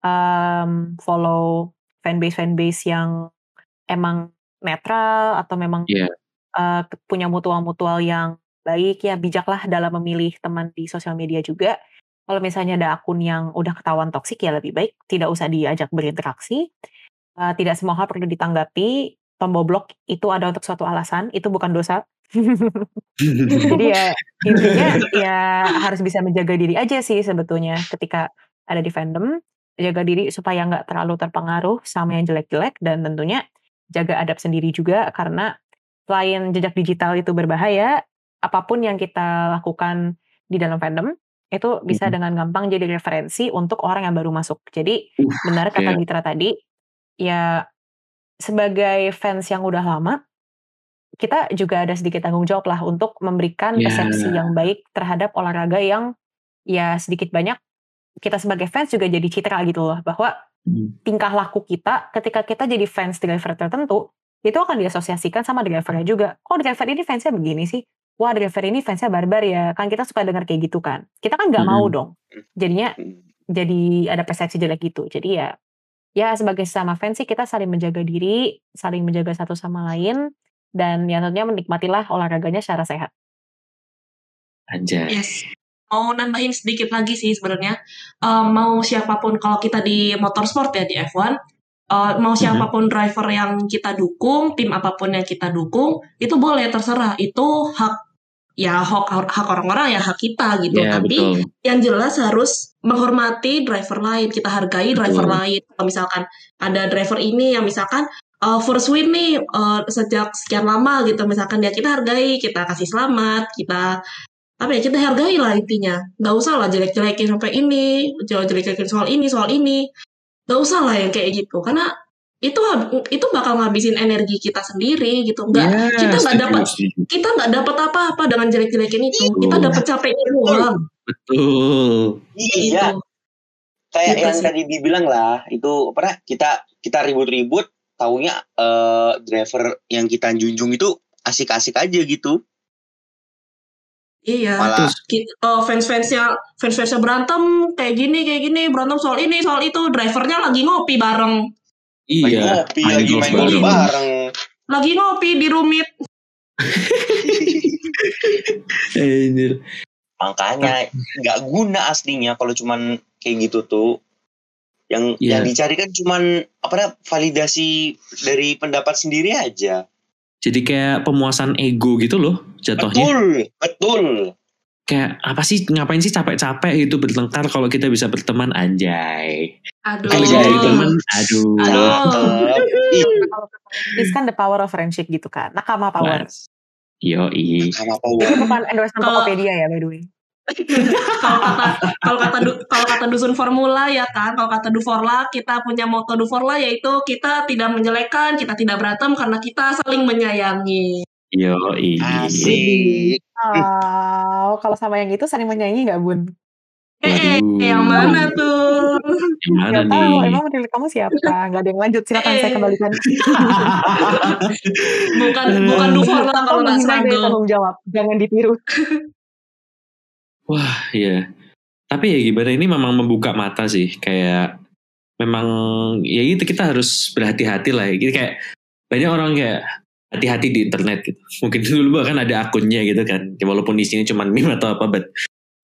em, follow fanbase fanbase yang emang netral atau memang Iya. eh, punya mutual-mutual yang baik ya bijaklah dalam memilih teman di sosial media juga kalau misalnya ada akun yang udah ketahuan toksik ya lebih baik tidak usah diajak berinteraksi. Eh, tidak semua hal perlu ditanggapi. Tombol blok itu ada untuk suatu alasan itu bukan dosa. Jadi ya intinya ya harus bisa menjaga diri aja sih sebetulnya ketika ada di fandom. Jaga diri supaya nggak terlalu terpengaruh sama yang jelek-jelek dan tentunya jaga adab sendiri juga karena selain jejak digital itu berbahaya apa pun yang kita lakukan di dalam fandom itu bisa Mhm. dengan gampang jadi referensi untuk orang yang baru masuk jadi Uh, benar kata iya. Gitra tadi ya sebagai fans yang udah lama kita juga ada sedikit tanggung jawab lah untuk memberikan Ya. persepsi yang baik terhadap olahraga yang ya sedikit banyak kita sebagai fans juga jadi citra gitu loh bahwa Hmm. tingkah laku kita ketika kita jadi fans driver tertentu itu akan diasosiasikan sama drivernya juga. Oh driver ini fansnya begini sih. Wah driver ini fansnya barbar ya. Kan kita suka dengar kayak gitu kan. Kita kan nggak mau Mm-mm. dong. Jadinya jadi ada persepsi jelek gitu. Jadi ya ya sebagai sesama fans sih kita saling menjaga diri, saling menjaga satu sama lain dan ya tentunya menikmatilah olahraganya secara sehat. Anjay. Yes. Mau nambahin sedikit lagi sih sebenarnya. Eh, mau siapa pun kalau kita di motorsport ya di F1, eh, mau siapa pun driver yang kita dukung, tim apa pun yang kita dukung, itu boleh terserah. Itu hak ya hak hak orang-orang ya hak kita gitu. Ya, Tapi betul. yang jelas harus menghormati driver lain. Kita hargai driver Betul. lain. Kalau misalkan ada driver ini yang misalkan uh, first win nih uh, sejak sekian lama gitu. Misalkan dia kita hargai, kita kasih selamat, kita apa ya kita hargai lah intinya. Nggak usah lah jelek-jelekin sampai ini, jelek-jelekin soal ini, soal ini. Nggak usah lah yang kayak gitu. Karena itu itu bakal ngabisin energi kita sendiri gitu. Nggak Ya, kita nggak dapat kita nggak dapat apa-apa dengan jelek-jelekin itu. Kita Betul. dapat capeknya doang. Betul. Gitu. Iya, kayak Gitu yang sih. tadi dibilang lah, itu apa kita kita ribut-ribut, taunya eh, driver yang kita junjung itu asik-asik aja gitu. Iya. Malah Kita, oh, fans-fansnya fans-fansnya berantem kayak gini kayak gini berantem soal ini soal itu drivernya lagi ngopi bareng lagi Iya. ngopi, lagi main golf bareng. bareng. lagi ngopi di rumit Anjir. Makanya nggak guna aslinya kalau cuman kayak gitu tuh. Yang Iya. yang dicari kan cuman apa dah, validasi dari pendapat sendiri aja. Jadi kayak pemuasan ego gitu loh jatuhnya. Betul, betul. Kayak apa sih ngapain sih capek-capek gitu bertengkar kalau kita bisa berteman anjay. aduh Kalau Anjay. jadi teman aduh. Aduh. Ih, This kan the power of friendship gitu kan. Nakama power. Mas. Yoi. sama Ini power. bukan endorsement Tokopedia ya by the way. kalau kata kalau kata du- kalau kata dusun formula ya kan kalau kata Duforla kita punya moto Duforla yaitu kita tidak menjelekkan kita tidak berantem karena kita saling menyayangi Yoi. Asik. Oh, kalau sama yang itu saling menyanyi nggak bun? eh Waduh. yang mana tuh Yang mana nih? tahu. Emang menurut kamu siapa? Nggak ada yang lanjut. Silakan saya Eh. kembalikan. bukan bukan Duforla kalau nggak struggle tanggung jawab. Jangan ditiru. Wah, iya. Tapi ya gimana ini memang membuka mata sih. Kayak memang ya itu kita harus berhati-hati lah. Jadi kayak banyak orang kayak hati-hati di internet gitu. Mungkin dulu bahkan ada akunnya gitu kan. Ya, walaupun isinya cuma meme atau apa, but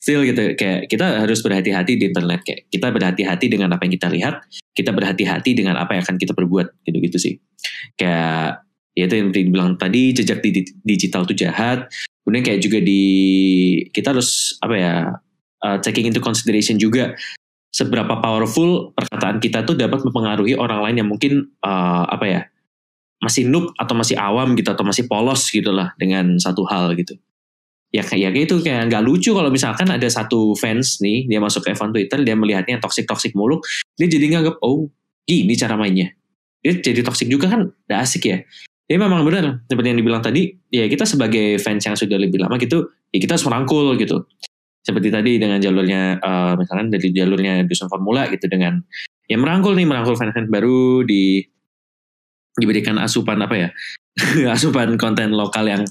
still gitu. Kayak kita harus berhati-hati di internet. Kayak kita berhati-hati dengan apa yang kita lihat. Kita berhati-hati dengan apa yang akan kita perbuat. Gitu-gitu sih. Kayak ya itu yang dibilang tadi jejak di, di- digital itu jahat. Kemudian kayak juga di kita harus apa ya uh, taking into consideration juga seberapa powerful perkataan kita tuh dapat mempengaruhi orang lain yang mungkin uh, apa ya masih noob atau masih awam gitu atau masih polos gitu lah dengan satu hal gitu. Ya kayak ya itu kayak nggak lucu kalau misalkan ada satu fans nih dia masuk ke event Twitter dia melihatnya toxic toxic muluk dia jadi nganggap oh gini cara mainnya. Dia jadi toxic juga kan udah asik ya. Ya memang benar seperti yang dibilang tadi ya kita sebagai fans yang sudah lebih lama gitu ya kita harus merangkul gitu. Seperti tadi dengan jalurnya uh, misalkan dari jalurnya dusun formula gitu dengan ya merangkul nih merangkul fans-fans baru di diberikan asupan apa ya asupan konten lokal yang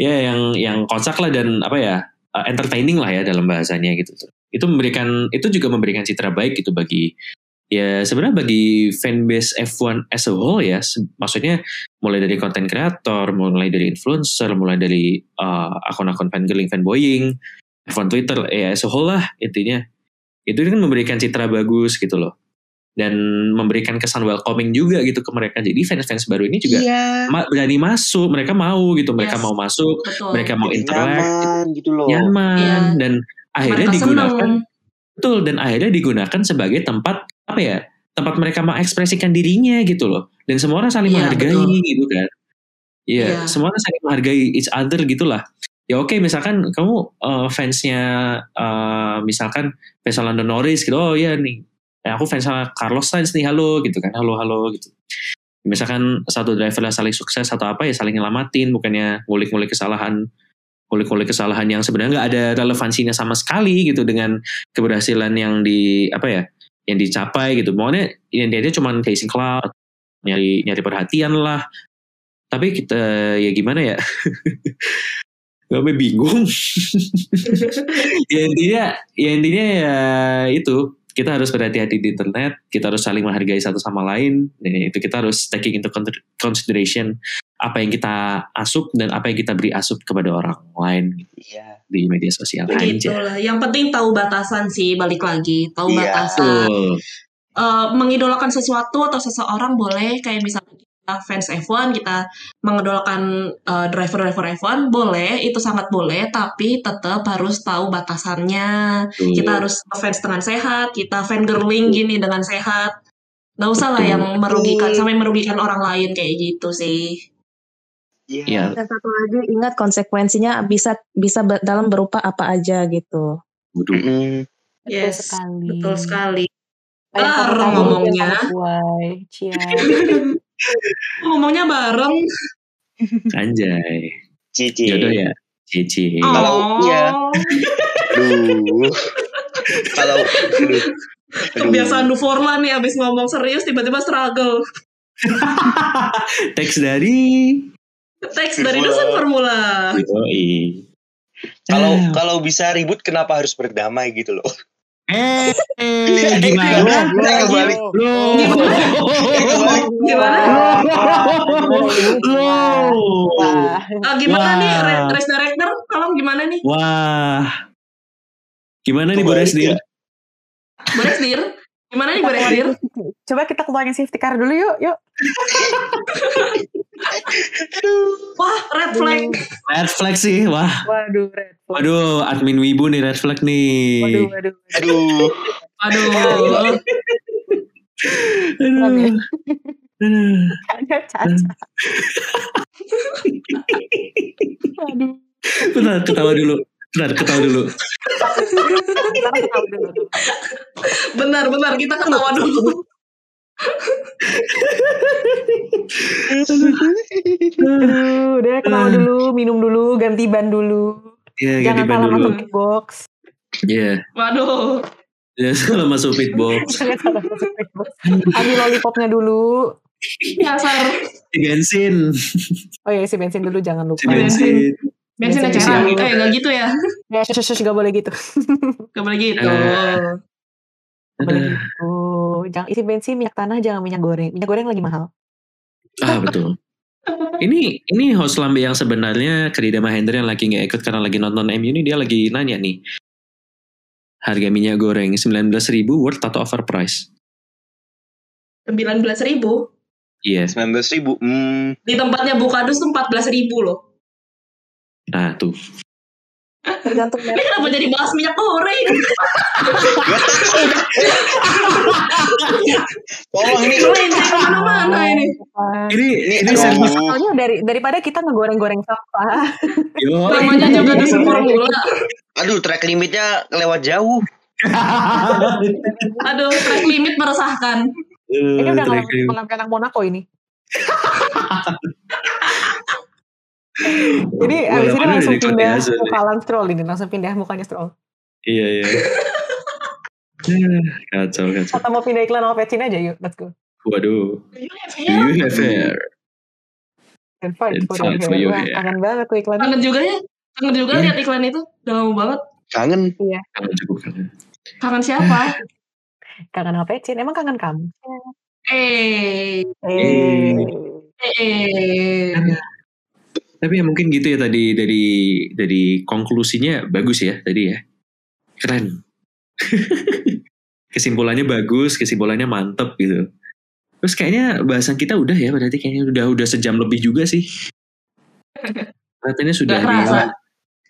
ya yang yang kocak lah dan apa ya uh, entertaining lah ya dalam bahasanya gitu. Itu memberikan itu juga memberikan citra baik gitu bagi ya sebenarnya bagi fanbase F1 as a whole ya. Maksudnya mulai dari konten kreator mulai dari influencer mulai dari uh, akun-akun fangirling fanboying F1 Twitter ya as a whole lah intinya. Itu kan memberikan citra bagus gitu loh dan memberikan kesan welcoming juga gitu ke mereka. Jadi fans-fans baru ini juga Iya. ma- berani masuk, mereka mau gitu, mereka Yes. mau masuk, Betul. mereka mau Jadi interact, nyaman gitu loh. nyaman Iya. dan akhirnya Mereka digunakan seneng. betul dan akhirnya digunakan sebagai tempat apa ya? Tempat mereka mengekspresikan dirinya gitu loh. Dan semua orang saling Iya, menghargai betul. gitu kan. Iya, Iya. semua orang saling menghargai each other gitulah. Ya oke, misalkan kamu eh, fansnya eh, misalkan fans Lando Norris gitu, oh iya nih, eh, aku fans sama Carlos Sainz nih, halo gitu kan, halo halo gitu. Misalkan satu driver lah saling sukses atau apa ya saling nyelamatin, bukannya ngulik-ngulik kesalahan, ngulik-ngulik kesalahan yang sebenarnya nggak ada relevansinya sama sekali gitu dengan keberhasilan yang di apa ya, yang dicapai gitu. Maunya yang dia cuma chasing cloud, nyari nyari perhatian lah. Tapi kita ya gimana ya? Gue bingung. ya intinya, ya intinya ya itu kita harus berhati-hati di internet, kita harus saling menghargai satu sama lain, dan itu kita harus taking into con- consideration apa yang kita asup dan apa yang kita beri asup kepada orang lain Iya. di media sosial Begitu aja. lah. Yang penting tahu batasan sih, balik lagi. Tahu Iya. batasan. Eh, mengidolakan sesuatu atau seseorang boleh, kayak misalnya fans F1, kita mengidolakan eh, driver-driver F1, boleh, itu sangat boleh, tapi tetap harus tahu batasannya. Betul. Kita harus fans dengan sehat, kita fangirling gini dengan sehat. Nggak usah lah Betul. yang merugikan, sampai merugikan orang lain kayak gitu sih. Iya. Ya, Dan satu lagi ingat konsekuensinya bisa bisa dalam berupa apa aja gitu. waduh. Betul Yes, sekali. Betul sekali. Banyak Ah, ngomongnya. Cia. Ngomongnya bareng. Anjay. Cici. Jodoh ya. Cici. Kalau- Oh. iya. Aduh. Kalau aduh. Aduh. Kebiasaan Duforla nih abis ngomong serius tiba-tiba struggle. Teks dari Teks dari dosen formula. Yoi. Kalau Ah. kalau bisa ribut kenapa harus berdamai gitu loh. Eh, eh, gimana? Saya kembali. Loh. Gimana? Loh. Wah. Ah, gimana Wah. nih Re- race director? Tolong gimana nih? Wah. Gimana nih Kembali Boris ya. Dir? Beres dir? Gimana nih beres dir? Coba kita keluarin safety car dulu yuk, yuk. Wah red flag. Red flag sih. Wah. Waduh, red flag. Waduh, admin Wibu nih red flag nih. Waduh, waduh. Aduh. Aduh. Aduh. Aduh. Ada caca. Aduh. Bentar, ketawa dulu. Bentar, ketawa dulu. Benar benar kita ketawa dulu. Aduh, udah ketawa dulu, minum dulu, ganti ban dulu. Ya, Jangan ganti ban salah dulu. masuk box. Iya. Waduh. Ya, salah masuk fitbox. Jangan salah masuk box. Ambil lollipopnya dulu. Nyasar. Di bensin. Oh iya, isi bensin dulu jangan Si lupa. bensin. Bensin Bensin dulu. Eh nggak gitu ya? Ya, shush, shush, gak boleh gitu. Gak boleh gitu. Eh. Boleh gitu. Jangan isi bensin minyak tanah, jangan minyak goreng. Minyak goreng lagi mahal. Ah, betul. Ini ini host lambe yang sebenarnya Krida Mahendra yang lagi nggak ikut karena lagi nonton MU ini dia lagi nanya nih. Harga minyak goreng 19.000 worth atau overprice? Sembilan belas ribu. Iya. 19 ribu. Hmm. Di tempatnya Bukadus tuh empat belas ribu loh. Nah, tuh. Tergantung Ini merek. kenapa jadi bahas minyak goreng? Tolong ini ke mana-mana ini. Ini ini ini serius. Soalnya dari daripada kita ngegoreng-goreng sampah. Yo. Namanya juga dusun formula. Aduh, track limitnya lewat jauh. Aduh, track limit meresahkan. Ini udah ngalamin anak Monaco ini. Jadi Wah, abis ini langsung pindah mukalan stroll ini, langsung pindah mukanya stroll. Iya iya. Kacau kacau. Atau mau pindah iklan sama Pecin aja yuk, let's go. Waduh. Do you have hair? And fight And for fight your for Wah, hair. kangen banget tuh iklan. Kangen juga ya. Kangen juga Hmm. lihat iklan itu. Udah lama banget. Kangen. Kangen cukup kangen. Kangen siapa? Kangen sama Pecin, emang kangen kamu? eh, Eh. eh, eh. Tapi ya mungkin gitu ya tadi dari dari konklusinya bagus ya tadi ya. Keren. kesimpulannya bagus, kesimpulannya mantep gitu. Terus kayaknya bahasan kita udah ya berarti kayaknya udah udah sejam lebih juga sih. Katanya sudah Gak kerasa. di-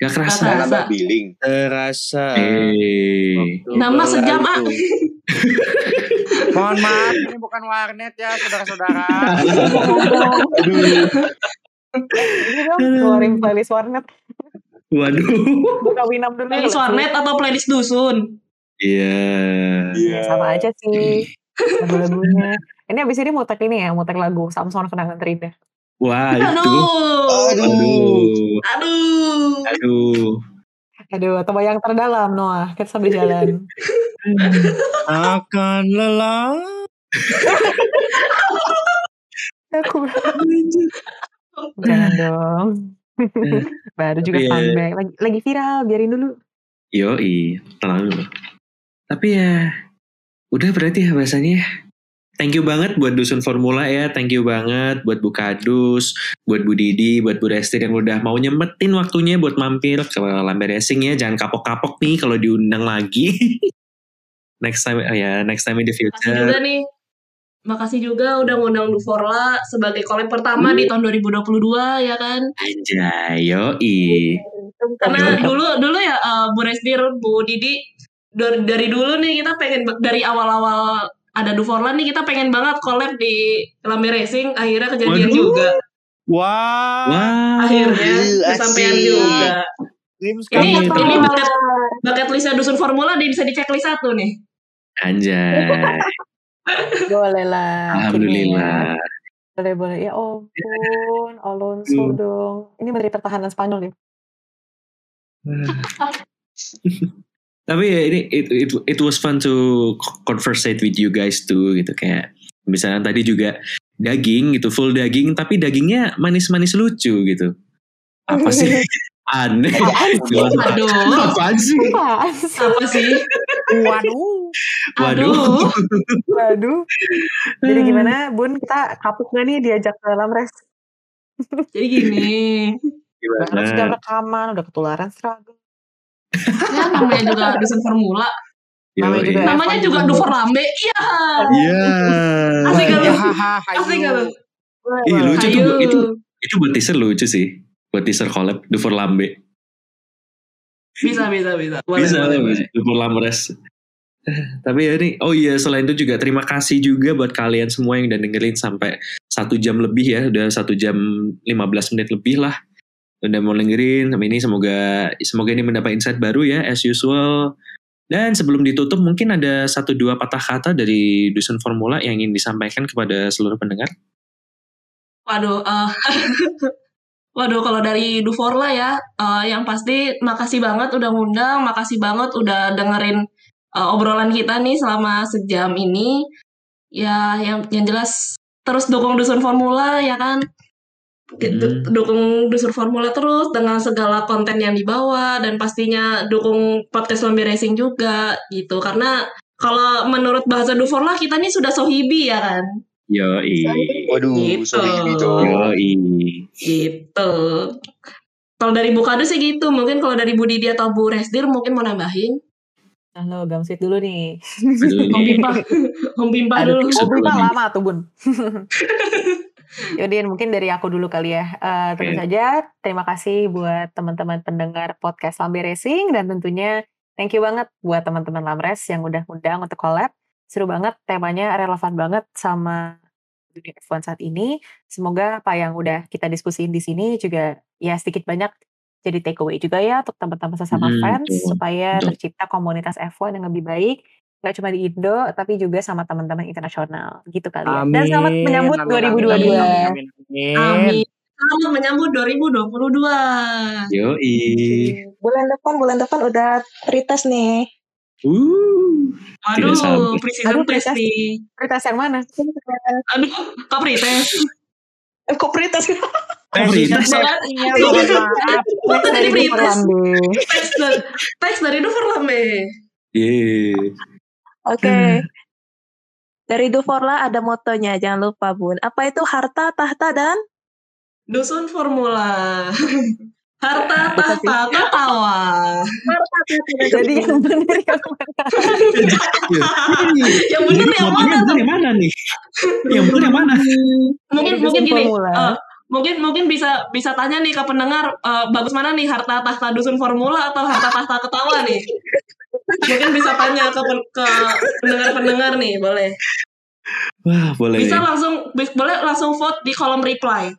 Gak kerasa. Gak kerasa. billing. Terasa. Eh, Nama sejam, ah. Mohon maaf, ini bukan warnet ya, saudara-saudara. keluarin playlist warnet. waduh. Buka Winamp dulu. Playlist warnet atau playlist dusun? Iya. Ya, sama aja sih lagu-lagunya. Ini abis ini mutek ini ya, mutek lagu Samson Kenangan Terindah. Wah itu. Aduh. Aduh. Aduh. Aduh. Aduh, atau yang terdalam Noah, kita sambil jalan. Akan lelah. Aku jangan dong. Baru juga ya- comeback. Lagi, lagi viral, biarin dulu. Yoi, tenang dulu. Tapi ya, udah berarti ya bahasanya. Thank you banget buat Dusun Formula ya, thank you banget buat Bu Kadus, buat Bu Didi, buat Bu Resti yang udah mau nyempetin waktunya buat mampir ke Lambe Racing ya. Jangan kapok-kapok nih kalau diundang lagi. next time, oh ya, next time in the Makasih future. juga nih. Makasih juga udah ngundang Duforla sebagai collab pertama di tahun 2022 ya kan. Anjay, yoi. Karena dulu dulu ya eh, Bu Resdir, Bu Didi dari, dari dulu nih kita pengen dari awal-awal ada Duforla nih kita pengen banget collab di Lambe Racing akhirnya kejadian Waduh. juga. Wah, Wah. Akhirnya kesampaian juga. dreams Ini true. ini bucket bucket listnya dusun formula dia bisa dicek list satu nih. Anjay. Boleh lah. Alhamdulillah. Boleh, boleh. Ya ampun, Alonso Hmm. dong. Ini menteri pertahanan Spanyol ya. Tapi ya ini it, it, it was fun to conversate with you guys too gitu kayak misalnya tadi juga daging gitu full daging tapi dagingnya manis-manis lucu gitu. Apa sih? Aneh. Aduh. Apaan sih? Apaan sih? Apa sih? Waduh. Waduh. Aduh. Waduh. Jadi gimana, Bun? Kita kapuk gak nih diajak ke dalam res? Jadi gini. Gimana? rekaman, udah ketularan seragam. Ya namanya juga dusun formula. Namanya juga- Namanya juga juga. Dufor Lambe. Iya. Iya. Asik kan? Ya, haha, Asik kan? Ih, lucu tuh itu itu buat teaser lucu sih. Buat teaser collab Dufor Lambe. Bisa, bisa, bisa. Boleh, Bisa boleh, boleh. Dufor Lamres. Tapi ya ini, oh iya selain itu juga terima kasih juga buat kalian semua yang udah dengerin sampai satu jam lebih ya, udah satu jam 15 menit lebih lah. Udah mau dengerin, sama ini semoga semoga ini mendapat insight baru ya as usual. Dan sebelum ditutup mungkin ada satu dua patah kata dari Dusun Formula yang ingin disampaikan kepada seluruh pendengar. Waduh, eh, waduh kalau dari Duforla ya, eh, yang pasti makasih banget udah ngundang, makasih banget udah dengerin eh, obrolan kita nih selama sejam ini. Ya, yang yang jelas terus dukung Dusun Formula ya kan. Du- Dukung Dusun Formula terus dengan segala konten yang dibawa dan pastinya dukung podcast Lambe Racing juga gitu. Karena kalau menurut bahasa Duforla kita nih sudah sohibi ya kan. Yoi. Waduh, Gitu. sorry gitu. Yoi. Gitu. Kalau dari Bu Kado sih gitu. Mungkin kalau dari Bu Didi atau Bu Resdir mungkin mau nambahin. Halo, gamsit dulu nih. Om nih. Pimpah. Om Pimpah Aduh, dulu. Mobil lagi. lama tuh, Bun. Yaudah, mungkin dari aku dulu kali ya. Eh, tentu Oke. saja, terima kasih buat teman-teman pendengar podcast Lambe Racing dan tentunya thank you banget buat teman-teman Lamres yang udah undang untuk collab. seru banget temanya relevan banget sama dunia F1 saat ini. Semoga apa yang udah kita diskusiin di sini juga ya sedikit banyak jadi takeaway juga ya untuk teman-teman sesama Hmm, fans betul, supaya betul. tercipta komunitas F1 yang lebih baik nggak cuma di Indo tapi juga sama teman-teman internasional gitu kali ya. Dan selamat Amin, menyambut amin, 2022. amin, amin, amin. Amin. Selamat menyambut 2022. Yoi. Bulan depan, bulan depan udah pretest nih. Uh. Tidak sabar. Waduh, pre-season Aduh, test nih. Prioritas yang mana? Aduh, kok pretest? Eh, kok Prioritas. safety-nya, mohon maaf. Dari? Fernande. Teks dari, teks dari Dover Lambe. Yeay. Oke. Dari Duforla ada motonya, jangan lupa Bun. Apa itu harta, tahta, dan Dusun Formula. Harta tahta tertawa. Jadi yang benar yang mana? yang bener yang mana? yang mana nih? Yang bener yang mana? Mungkin mungkin gini. Eh, mungkin mungkin bisa bisa tanya nih ke pendengar eh, bagus mana nih harta tahta dusun formula atau harta tahta ketawa nih mungkin bisa tanya ke pen- ke pendengar-pendengar nih boleh Wah, boleh. bisa langsung bis- boleh langsung vote di kolom reply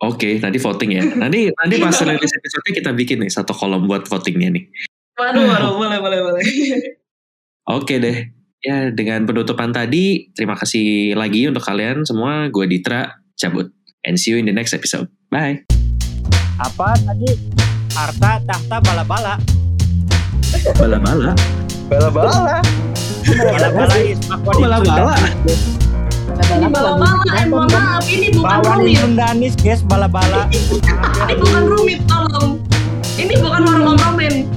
Oke, nanti voting ya. Nanti nanti pas rilis episode kita bikin nih satu kolom buat votingnya nih. waduh waduh boleh boleh boleh Oke deh. Ya, dengan penutupan tadi, terima kasih lagi untuk kalian semua. Gue Ditra, cabut. And see you in the next episode. Bye. Apa tadi? Harta, tahta, bala-bala. Bala-bala. Bala-bala. Bala-bala is Bala-bala. Ini bala-bala eh mohon maaf ini bukan rumit. Sundanis guys, bala-bala. ini bukan rumit tolong. Ini bukan warung om ramen